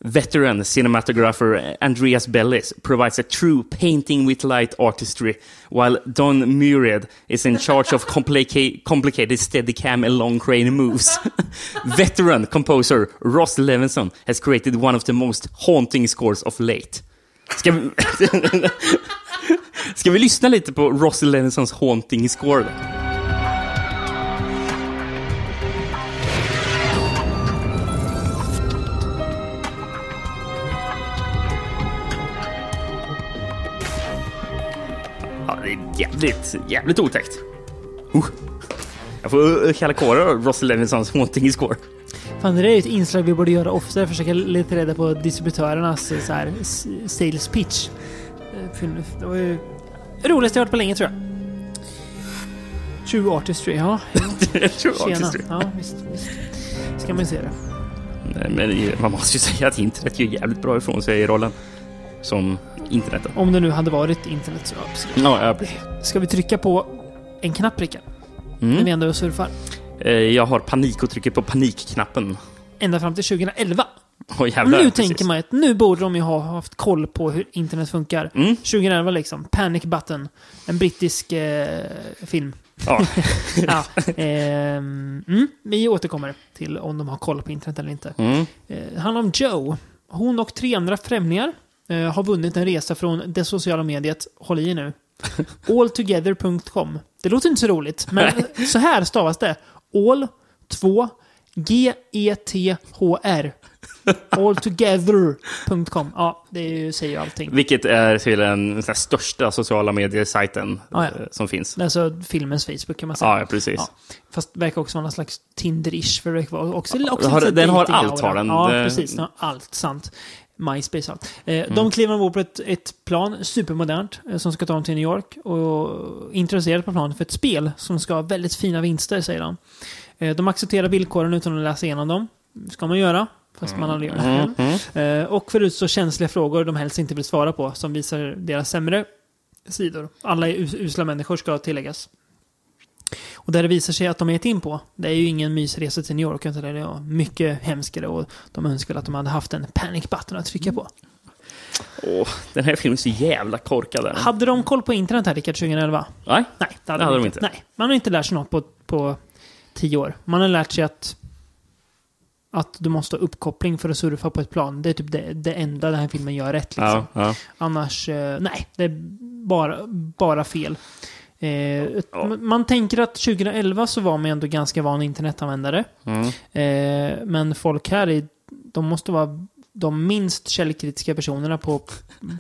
Veteran cinematographer Andreas Bellis provides a true painting with light artistry, while Don Muriad is in charge of complica- complicated steadicam and long crane moves. Veteran composer Ross Levinson has created one of the most haunting scores of late. Ska vi, Ska vi lyssna lite på Rossy Lennisons haunting score? Då? Ja, det är jävligt, jävligt otäckt. Uh. Jag får eh, kalla kårar av Rossy Lennisons haunting score. Fan, det där är ju ett inslag vi borde göra oftare. Försöka leta reda på distributörernas eh, så här, sales pitch. Eh, Det var ju det roligaste jag hört på länge tror jag. True Artistry, ja. True Tjena. Artistry. Ja, visst, visst. Ska man ju se det. Nej, Men man måste ju säga att internet gör jävligt bra ifrån sig i rollen. som internet. Om det nu hade varit internet så absolut. Ja, ja. Ska vi trycka på en knapp, Rickard? När vi Mm. ändå surfar. Eh, Jag har panik och trycker på panikknappen. Ända fram till 2011. Åh Och jävlar. nu precis. tänker man att nu borde de ju ha haft koll på hur internet funkar. Mm. 2011 liksom. Panic Button. En brittisk eh, film. Ja. ja, ehm, mm, vi återkommer till om de har koll på internet eller inte. Mm. Eh, handlar om Joe. Hon och tre andra främlingar eh, har vunnit en resa från det sociala mediet, håll i nu, alltogether.com. Det låter inte så roligt, men så här stavas det. All, 2, G-E-T-H-R. Alltogether.com. Ja, det ju, säger ju allting. Vilket är till den största sociala medier-sajten Ja, ja. eh, som finns. Alltså filmens Facebook kan man säga. Ja, ja, precis. Fast det verkar också vara någon slags Tinder-ish. För det verkar vara också, också har- den har allt, har den. Ja, precis. Den har allt. Sant. MySpace allt. Eh, Mm. De kliver ombord på ett, ett plan, supermodernt, eh, som ska ta dem till New York. Och intresserade på planet för ett spel som ska ha väldigt fina vinster, säger de. Eh, de accepterar villkoren utan att läsa igenom dem. ska man göra. Fast man aldrig gör det Mm, själv. Eh, och för ut så känsliga frågor de helst inte vill svara på, som visar deras sämre sidor. Alla är us- usla människor ska tilläggas. Och där det visar sig att de är in på, det är ju ingen mysresa till New York, utan det är mycket hemskare och de önskar att de hade haft en panic button att trycka på. Åh, den här filmen är så jävla korkad. är den. Hade de koll på internet här, Rickard, 2011? Nej, Nej, det hade, det hade de de inte. inte. Nej, man har inte lärt sig något på, på tio år. Man har lärt sig att, att du måste ha uppkoppling för att surfa på ett plan. Det är typ det, det enda den här filmen gör rätt. Liksom. Ja, ja. Annars, eh, nej, det är bara, bara fel. Eh, m- Man tänker att 2011 så var man ändå ganska van internetanvändare. Mm. Eh, men folk här, är, de måste vara de minst källkritiska personerna på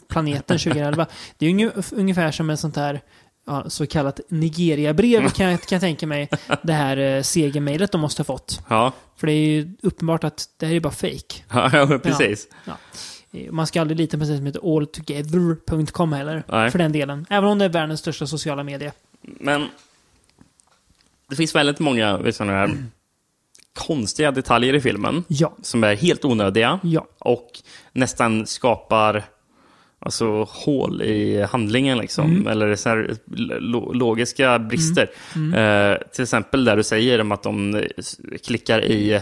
planeten 2011. Det är ungefär som ett sånt här ja, så kallat Nigeria-brev kan, jag- kan jag tänka mig. Det här eh, segermejlet de måste ha fått. Ja. För det är ju uppenbart att det här är bara fake. Ja, ja, precis. Ja. Man ska aldrig lita på sig som heter alltogether.com heller. Nej. För den delen. Även om det är världens största sociala medie. Men det finns väldigt många såna här konstiga detaljer i filmen Ja. som är helt onödiga Ja. och nästan skapar alltså, hål i handlingen. Liksom. Mm. Eller så här, lo logiska brister. Mm. Eh, till exempel där du säger om att de klickar i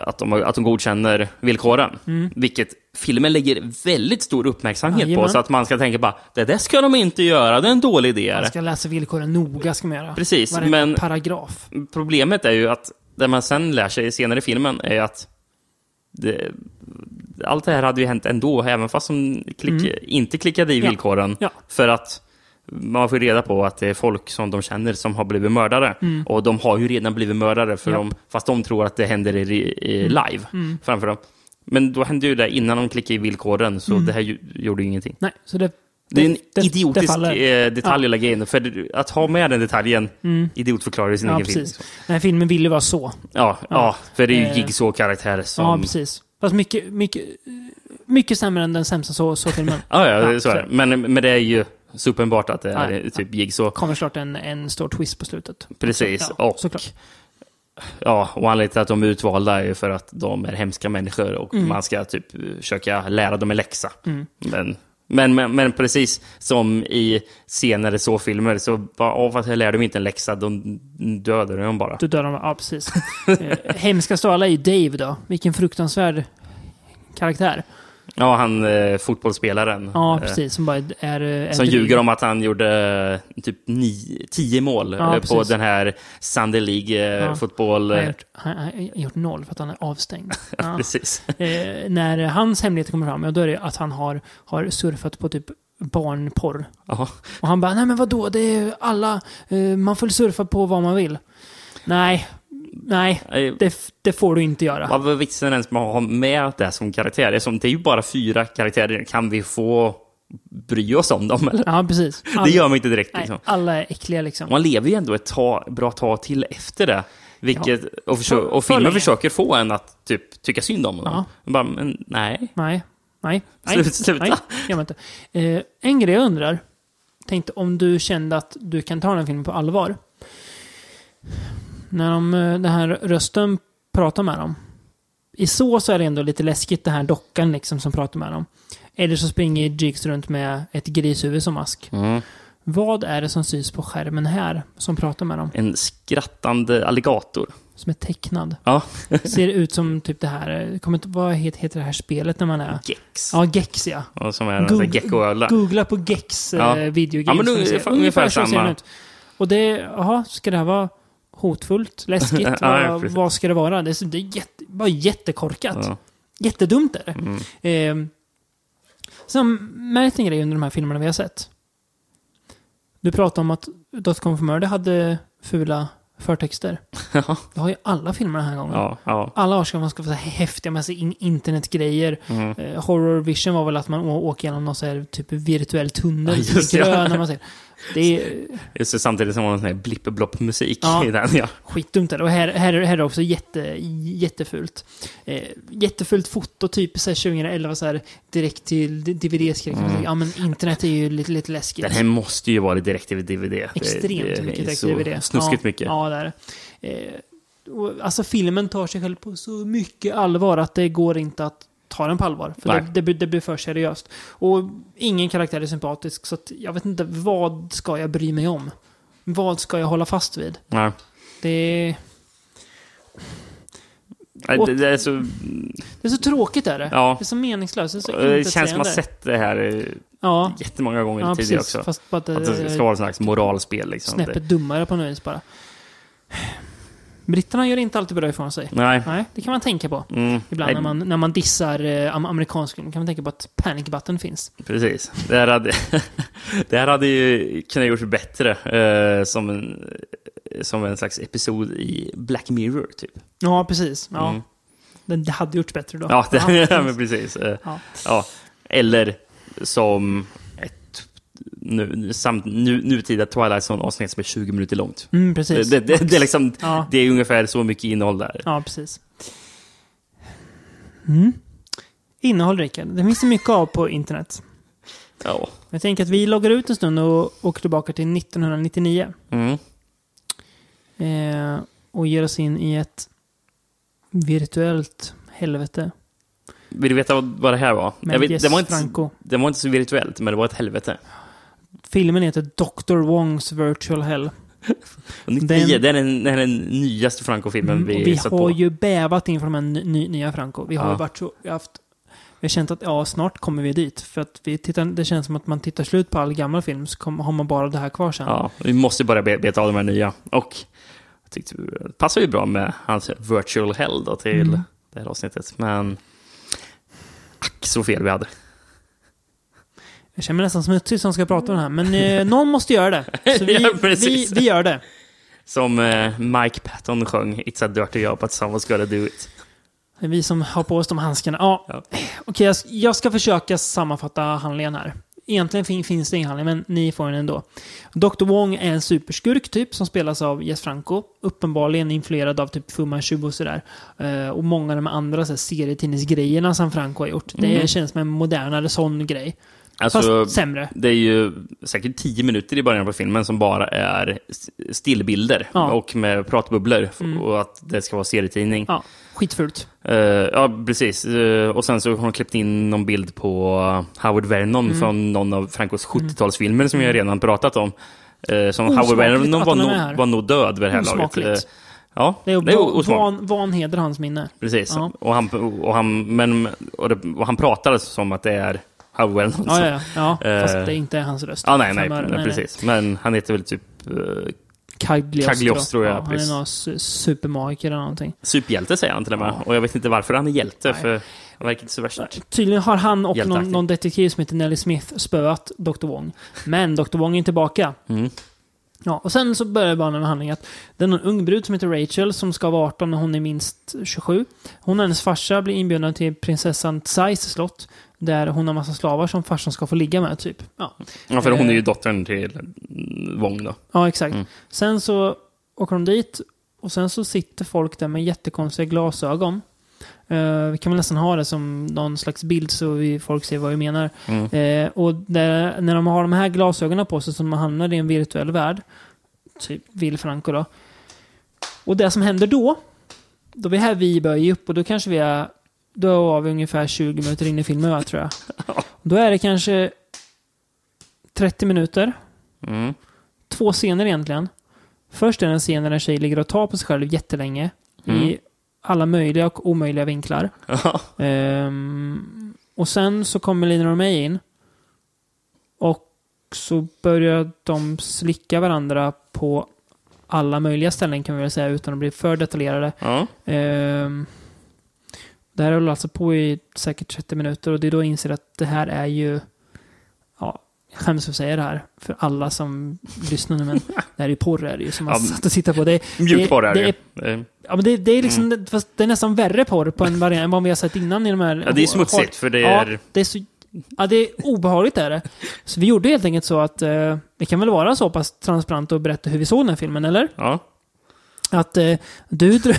att, de, att de godkänner villkoren. Mm. Vilket filmen lägger väldigt stor uppmärksamhet Jajamän. på. Så att man ska tänka bara, det där ska de inte göra, det är en dålig idé. Man ska läsa villkoren noga, ska man göra. Precis, Varenda men- paragraf. Problemet är ju att det man sen lär sig senare i filmen är att det, allt det här hade ju hänt ändå, även fast de klick, Mm. inte klickade i Ja. villkoren. Ja. För att man får reda på att det är folk som de känner som har blivit mördare. Mm. Och de har ju redan blivit mördare, för de, fast de tror att det händer i, i Mm. live Mm. framför dem. Men då hände ju det innan de klickade i villkoren, så Mm. det här ju, gjorde ju ingenting. Nej, så det... Det är en det- idiotisk det eh, detalj Ja. att lägga in. För att ha med den detaljen Mm. idiotförklarar sin Ja, egen film. precis. Den här filmen vill ju vara så. Ja, ja. för det är ju Eh, Jigsaw-karaktärer som... Ja, precis. Fast mycket, mycket, mycket sämre än den sämsta så, så filmen. Ja, ja, så är det. Men, men det är ju så uppenbart att det är ja. typ Jigsaw. kommer snart en, en stor twist på slutet. Precis. Ja, och, såklart. ja, och anledningen till att de är utvalda är ju för att de är hemska människor och Mm. man ska typ försöka lära dem en läxa. Mm. Men, men, men, men precis som i senare så-filmer så bara, åh, fast jag lärde mig inte en läxa, de dödar dem bara. Du dör dem, ja precis. eh, hemskast av alla är ju Dave då. Vilken fruktansvärd karaktär. Ja, han eh, fotbollsspelaren. Ja, eh, precis. Som bara är... är Som ljuger om att han gjorde eh, typ nio, tio mål Ja, eh, på precis. den här Sunday League-fotboll. Han har gjort, han han har gjort noll för att han är avstängd. Ja. Precis. Eh, när hans hemligheter kommer fram, ja, då är det att han har, har surfat på typ barnporr. Jaha. Och han bara, nej men vadå, det är alla, eh, man får surfa på vad man vill. Nej, nej, Nej. det, det får du inte göra. Vad var vitsen ens med att ha med det som karaktär? Det är, som, det är ju bara fyra karaktärer. Kan vi få bry oss om dem? Eller? Ja, precis. Det gör man inte direkt. Nej, Liksom. alla är äckliga liksom. Man lever ju ändå ett tag, bra tag till efter det. Vilket, och, försö- För- och filmen länge. försöker få en att typ, tycka synd om dem. Ja. Bara, men nej. Nej, nej, nej. Sluta, sluta. Nej, man inte. Eh, en grej jag undrar, tänkte om du kände att du kan ta den filmen på allvar. När de, eh, den här rösten pratar med dem. i så så är det ändå lite läskigt det här dockan liksom som pratar med dem. Eller så springer Jigs runt med ett grishuvud som mask. Mm. Vad är det som syns på skärmen här som pratar med dem? En skrattande alligator. Som är tecknad. Ja. Ser ut som typ det här, eh, kommer vad heter, det här spelet när man är... Gex. Ja, Gex ja. Och som är här geckoödla. Googla på Gex Ja. eh, videogames. Ja, men se. ungefär- ungefär samma. den ut. Och det, jaha, ska det här vara hotfullt? Läskigt? Ja, vad, vad ska det vara? Det är, det är jätte, bara jättekorkat. Ja. Jättedumt är det. Mm. Eh, sen märkt en grej under de här filmerna vi har sett. Du pratade om att Dotcom for Murder hade fula förtexter. Ja. Det har ju alla filmer den här gången. Ja, ja. Alla har ska man ska få häftiga med sig in internetgrejer. Mm. Eh, Horror Vision var väl att man åker genom någon så här typ virtuell tunnel. Ja, just ja. när man ser. Det är Just det, samtidigt som det var en sån här blipp-blopp-musik Ja. i den. Ja. skitdumt. är det. Och här, här, här är det också jätte, jättefult. Eh, jättefult foto, typ så här 2011, så här, direkt till DVD-skräck. Mm. Ja, men internet är ju lite, lite läskigt. Den här måste ju vara direkt till DVD. Det- Extremt det mycket är direkt så DVD. Snuskigt ja, mycket. Ja, det är det. eh, och, Alltså filmen tar sig själv på så mycket allvar att det går inte att ta den på allvar. För det, det, blir- det blir för seriöst. Och ingen karaktär är sympatisk, så jag vet inte vad ska jag bry mig om? Vad ska jag hålla fast vid? Nej. Det är, Nej, Det, är så... det är så tråkigt är det. Ja. Det är så meningslöst. Det är så Det känns som man sett det här eh, Ja. jättemånga gånger Ja, tidigare precis. också. Fast att det- att det ska vara ett slags moralspel. Liksom. Snäppet dummare på något vis bara. Britterna gör inte alltid bra ifrån sig. Nej. Nej, det kan man tänka på. Mm. Ibland när man, när man dissar eh, am- amerikansk film kan man tänka på att panic button finns. Precis. Det här hade, det här hade ju kunnat gjorts bättre eh, som, en, som en slags episod i Black Mirror, typ. Ja, precis. Ja. Mm. Det, det hade gjorts bättre då. Ja, det, ja, precis. Eh, Ja. Ja. Eller som nu, samt, nu, nutida Twilight Zone-avsnitt som är 20 minuter långt. Mm, precis. Det, det, det, är liksom, Ja. det är ungefär så mycket innehåll där. Ja, precis. Mm. Innehåll, Rickard. Det finns det mycket av på internet. Ja. Jag tänker att vi loggar ut en stund och åker tillbaka till 1999. Mm. Eh, och ger oss in i ett virtuellt helvete. Vill du veta vad, det här var? Med vet, det, var inte, Franco. det var inte så virtuellt, men det var ett helvete. Filmen heter Dr. Wongs Virtual Hell. Och 99, Den- det är den, det är den nyaste Franco-filmen Mm, vi, vi sett har på. ju bävat inför de här ny, nya Franco. Vi har Ja. ju varit så... Vi har, haft, vi har känt att ja, snart kommer vi dit. För att vi tittar, det känns som att man tittar slut på all gammal film så kom, har man bara det här kvar sen. Ja, vi måste bara be- beta av de här nya. Och jag tyckte det passar ju bra med hans virtual hell då till Mm. det här avsnittet. Men ack så fel vi hade. Jag känner mig nästan smutsig som ska prata om det här. Men eh, någon måste göra det. Så vi, Ja, vi, precis. vi gör det. Som eh, Mike Patton sjöng It's a dirty job but someone's gotta do it. Det är vi som har på oss de handskarna. Ja, Okej, jag, jag ska försöka sammanfatta handlingen här. Egentligen fin, finns det ingen handling, men ni får den ändå. Dr. Wong är en superskurk typ, som spelas av Jess Franco. Uppenbarligen influerad av typ Fu Manchu och sådär. Eh, och många av de andra så här, serietidningsgrejerna som Franco har gjort. Det Mm. känns som en modernare sån grej. Alltså, Fast sämre. Det är ju säkert tio minuter i början på filmen som bara är stillbilder Ja. och med pratbubblor. Mm. Och att det ska vara serietidning. Ja, skitfult. Eh, ja, precis. Eh, och sen så har hon klippt in någon bild på Howard Vernon Mm. från någon av Francos 70-talsfilmer som jag redan pratat om. Uh, som Howard Vernon var, nog- var nog död vid det här laget. Ja, Det är, det är van, vanheder hans minne. Precis. Ja. Och, han, och, han, men, och, det, och han pratar som att det är Howard Vernon. Ja, ja, ja. ja fast Eh, det inte är hans röst. Ja, nej, nej, öre. nej, precis. Men han heter väl typ uh, Cagliostro. Cagliostro, ja, han är någon su- supermagiker eller någonting. superhjälte säger han till och med. Och jag vet inte varför han är hjälte, för han verkar inte så värst. Tydligen har han och någon, någon detektiv som heter Nelly Smith spöat Dr. Wong. Men Dr. Wong är tillbaka. Mm. Ja, och sen så börjar banan med handling att det är någon ung brud som heter Rachel som ska vara 18 när hon är minst 27. Hon och hennes farsa blir inbjudna till prinsessan Tsais slott. Där hon har massa slavar som farsan ska få ligga med, typ. Ja, Ja, för hon är ju Eh, dottern till Wong då. Ja, exakt. Mm. Sen så åker de dit och sen så sitter folk där med jättekonstiga glasögon. Eh, vi kan väl nästan ha det som någon slags bild så vi, folk ser vad vi menar. Mm. Eh, och där, när de har de här glasögonen på sig så man hamnar i en virtuell värld, typ Will Franco då. Och det som händer då, då är vi här vi börjar ge upp och då kanske vi är... Då var vi ungefär 20 minuter in i filmen, va, tror jag. Då är det kanske 30 minuter. Mm. Två scener egentligen. Först är det en scen där en tjej ligger och tar på sig själv jättelänge. I Mm. alla möjliga och omöjliga vinklar. Ehm, och sen så kommer Lina och mig in. Och så börjar de slicka varandra på alla möjliga ställen kan vi väl säga utan att bli för detaljerade. Ja. Ehm, det här höll alltså på i säkert 30 minuter och det är då jag inser att det här är ju... Ja, jag skäms för att säga det här för alla som lyssnar nu, men det här är ju porr är det ju som man Ja, satt och tittade på. Det, Mjukporr är det det, ju. Eh, Ja, men det, det är liksom, Mm. fast det är nästan värre porr på en variant än vad vi har sett innan i de här... Ja, det är smutsigt, för det är- Ja, det är så... Ja, det är obehagligt är det. Så vi gjorde helt enkelt så att eh, vi kan väl vara så pass transparent och berätta hur vi såg den här filmen, eller? Ja. Att eh, du, drog,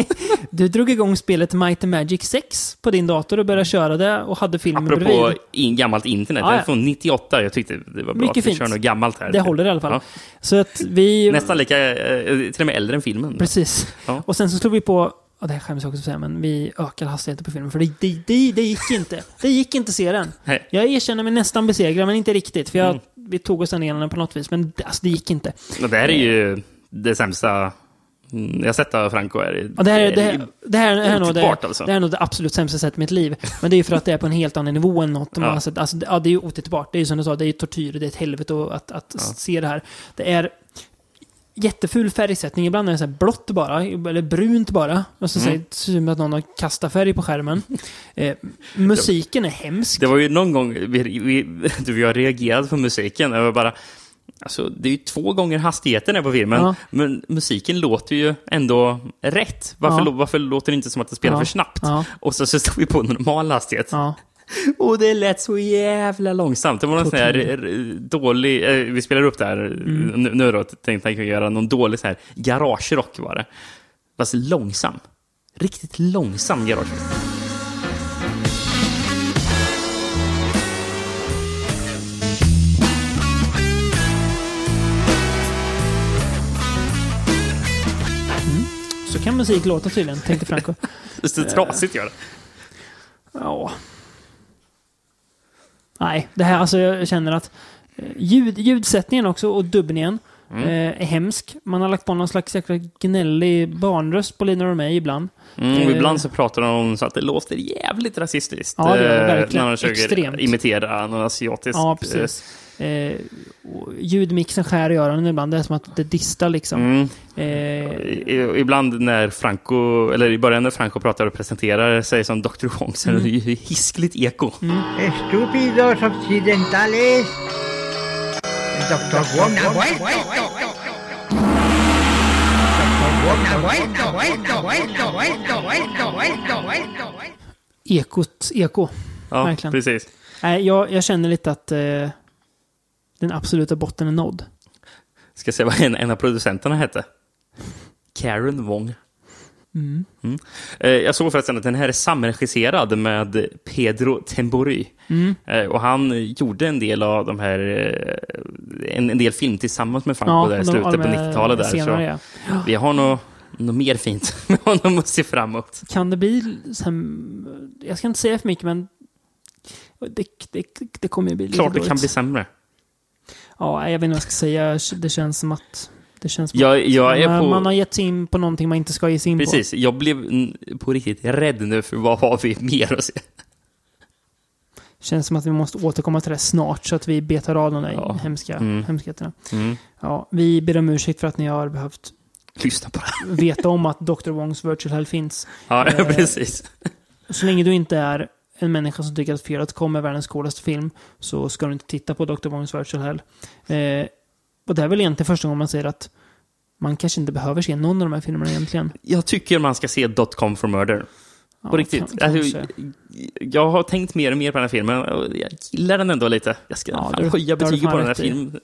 du drog igång spelet Might and Magic 6 på din dator och började köra det och hade filmen Apropå bredvid. in, gammalt internet. Det ja. är från 98. Jag tyckte det var bra Mycket att vi kör något gammalt här. Det håller i alla fall. Ja. Så att vi... Nästan lika, eh, till och med äldre än filmen. Precis. Ja. Och sen så slog vi på, och det här skäms jag också att säga, men vi ökade hastigheten på filmen. För det, det, det, det gick inte. Det gick inte att se den. Nej. Jag erkänner mig nästan besegrad, men inte riktigt. För jag, Mm. vi tog oss igenom den på något vis. Men det- alltså, det gick inte. Och det här är ju det sämsta mm, jag har sett av Franco. Är, Och det, här, det, här, det, här, det, här är nog det, alltså. det här är nog det absolut sämsta sett i mitt liv. Men det är ju för att det är på en helt annan nivå än något Ja. har sett. Alltså, det, ja, det är ju otittbart. Det är ju som du sa, det är tortyr, det är ett helvete att, att se det här. Det är jätteful färgsättning. Ibland är det så blått bara, eller brunt bara. Och så Mm. ser det ut att någon har kastat färg på skärmen. Eh, musiken är hemsk. Det var ju någon gång vi, vi, du och jag reagerade på musiken. Det var bara... Alltså, det är ju två gånger hastigheten här på filmen, Ja. men musiken låter ju ändå rätt. Varför, Ja. varför låter det inte som att det spelar Ja. för snabbt? Och så, så står vi på normal hastighet. Och det lät så jävla långsamt. Det var någon sån här dålig... Eh, vi spelar upp det här Mm. nu, nu då. Tänkte jag göra någon dålig så här garagerock var det. Fast långsam. Riktigt långsam garagerock. Kan musik låta tydligen, tänkte Franco. Det är trasigt gör det. Ja. Nej, det här alltså jag känner att eh, ljud, ljudsättningen också och dubbningen Mm. eh, är hemsk. Man har lagt på någon slags jäkla gnällig barnröst på Lina och mig ibland. Mm, Eh, ibland så pratar de så att det låter jävligt rasistiskt. Ja, det gör det eh, verkligen. När de försöker Extremt. imitera någon asiatisk... Ja, precis. Eh, ljudmixen skär i öronen ibland. Det är som att det distar liksom. Mm. Eh, Ibland när Franco, eller i början när Franco pratar och presenterar sig som Dr. Wong så är det ju hiskligt eko. Estúpidos occidentales. Doctor Wong ha vuelto. Ekot, eko. Ja, Verkligen. precis. Nej, jag, jag känner lite att eh, den absoluta botten är nådd. Ska jag säga vad en, en av producenterna hette? Karen Wong. Mm. Mm. Eh, Jag såg förresten att den här är samregisserad med Pedro Tembori. Mm. Eh, Och han gjorde en del av de här, eh, en, en del film tillsammans med Franco Ja, där i slutet på är 90-talet. Där, senare, så ja. Vi har nog något mer fint med honom att se fram emot. Kan det bli... Jag ska inte säga för mycket, men det, det, det kommer ju bli lite Klart det dåligt. kan bli sämre. Ja, jag vet inte vad jag ska säga. Det känns som att... Det känns Jag- jag man, på- man har gett sig in på någonting man inte ska ge sig in Precis, på. jag blev på riktigt rädd nu för vad har vi mer att se? Känns som att vi måste återkomma till det snart så att vi betar av de där Ja. hemska Mm. hemskheterna. Mm. Ja, vi ber om ursäkt för att ni har behövt Lyssna på det. veta om att Dr. Wongs Virtual Hell finns. Ja, Eh, precis. Så länge du inte är en människa som tycker att Fear kommer är världens coolaste film så ska du inte titta på Dr. Wongs Virtual Hell. Eh, och det är väl egentligen första gången man säger att man kanske inte behöver se någon av de här filmerna egentligen. Jag tycker man ska se .com for murder. Ja, På riktigt. kan- Alltså, jag har tänkt mer och mer på den här filmen och jag gillar den ändå lite. Jag ska Ja, fan höja betyget på den här filmen.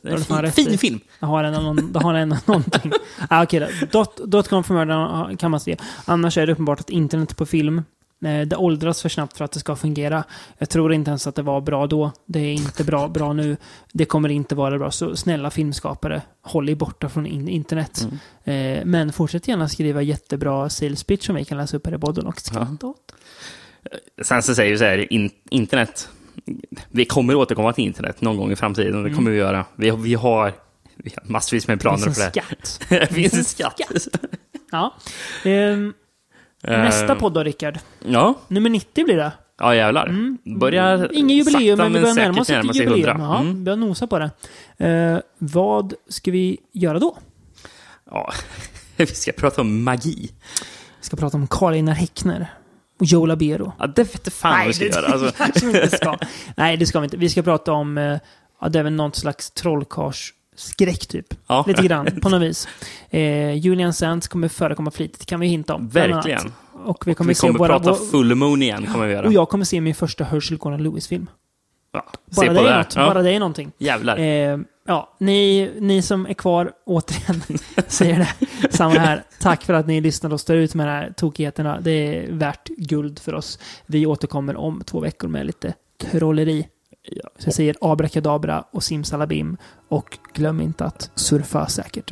Fin, fin film. Det har någon, har ändå någonting. ah, Okej då. Dot, dot com for murder kan man se. Annars är det uppenbart att internet på film Det åldras för snabbt för att det ska fungera. Jag tror inte ens att det var bra då. Det är inte bra, bra nu. Det kommer inte vara bra. Så snälla filmskapare, håll er borta från in internet. Mm. Eh, Men fortsätt gärna skriva jättebra sales pitch som vi kan läsa upp här i podden och skratta åt. Sen så säger vi så här, in, internet. Vi kommer återkomma till internet någon gång i framtiden. Och det Mm. kommer vi göra. Vi, vi, har, vi har massvis med planer finns för det. skatt. det finns en skatt. Ja. Ehm, nästa podd då, Rickard. Ja. Nummer 90 blir det. Ja, jävlar. Börjar Inget jubileum, sakta men vi börjar närma oss ett jubileum. 100. Ja, Mm. börjar nosa på det. Eh, vad ska vi göra då? Ja, vi ska prata om magi. Vi ska prata om Karl Einar Häckner och Joe Labero. Ja, det vete fan vad vi ska det, göra. Alltså. inte ska. Nej, det ska vi inte. Vi ska prata om, eh, det är väl något slags trollkarlsskräck typ. Ja. Lite grann, på något vis. Eh, Julian Sands kommer förekomma flitigt, kan vi hinta om. Verkligen. Och vi kommer, vi se kommer våra... prata vår- full moon igen. Kommer vi göra. och jag kommer se min första Herschel Gordon Lewis-film. ja, Bara det, är det. något, Ja. bara det är någonting. Jävlar. Eh, ja, ni, ni som är kvar, återigen, säger det. Samma här. Tack för att ni lyssnade och står ut med de här tokigheterna. Det är värt guld för oss. Vi återkommer om två veckor med lite trolleri. Så jag säger abrakadabra och simsalabim. Och glöm inte att surfa säkert.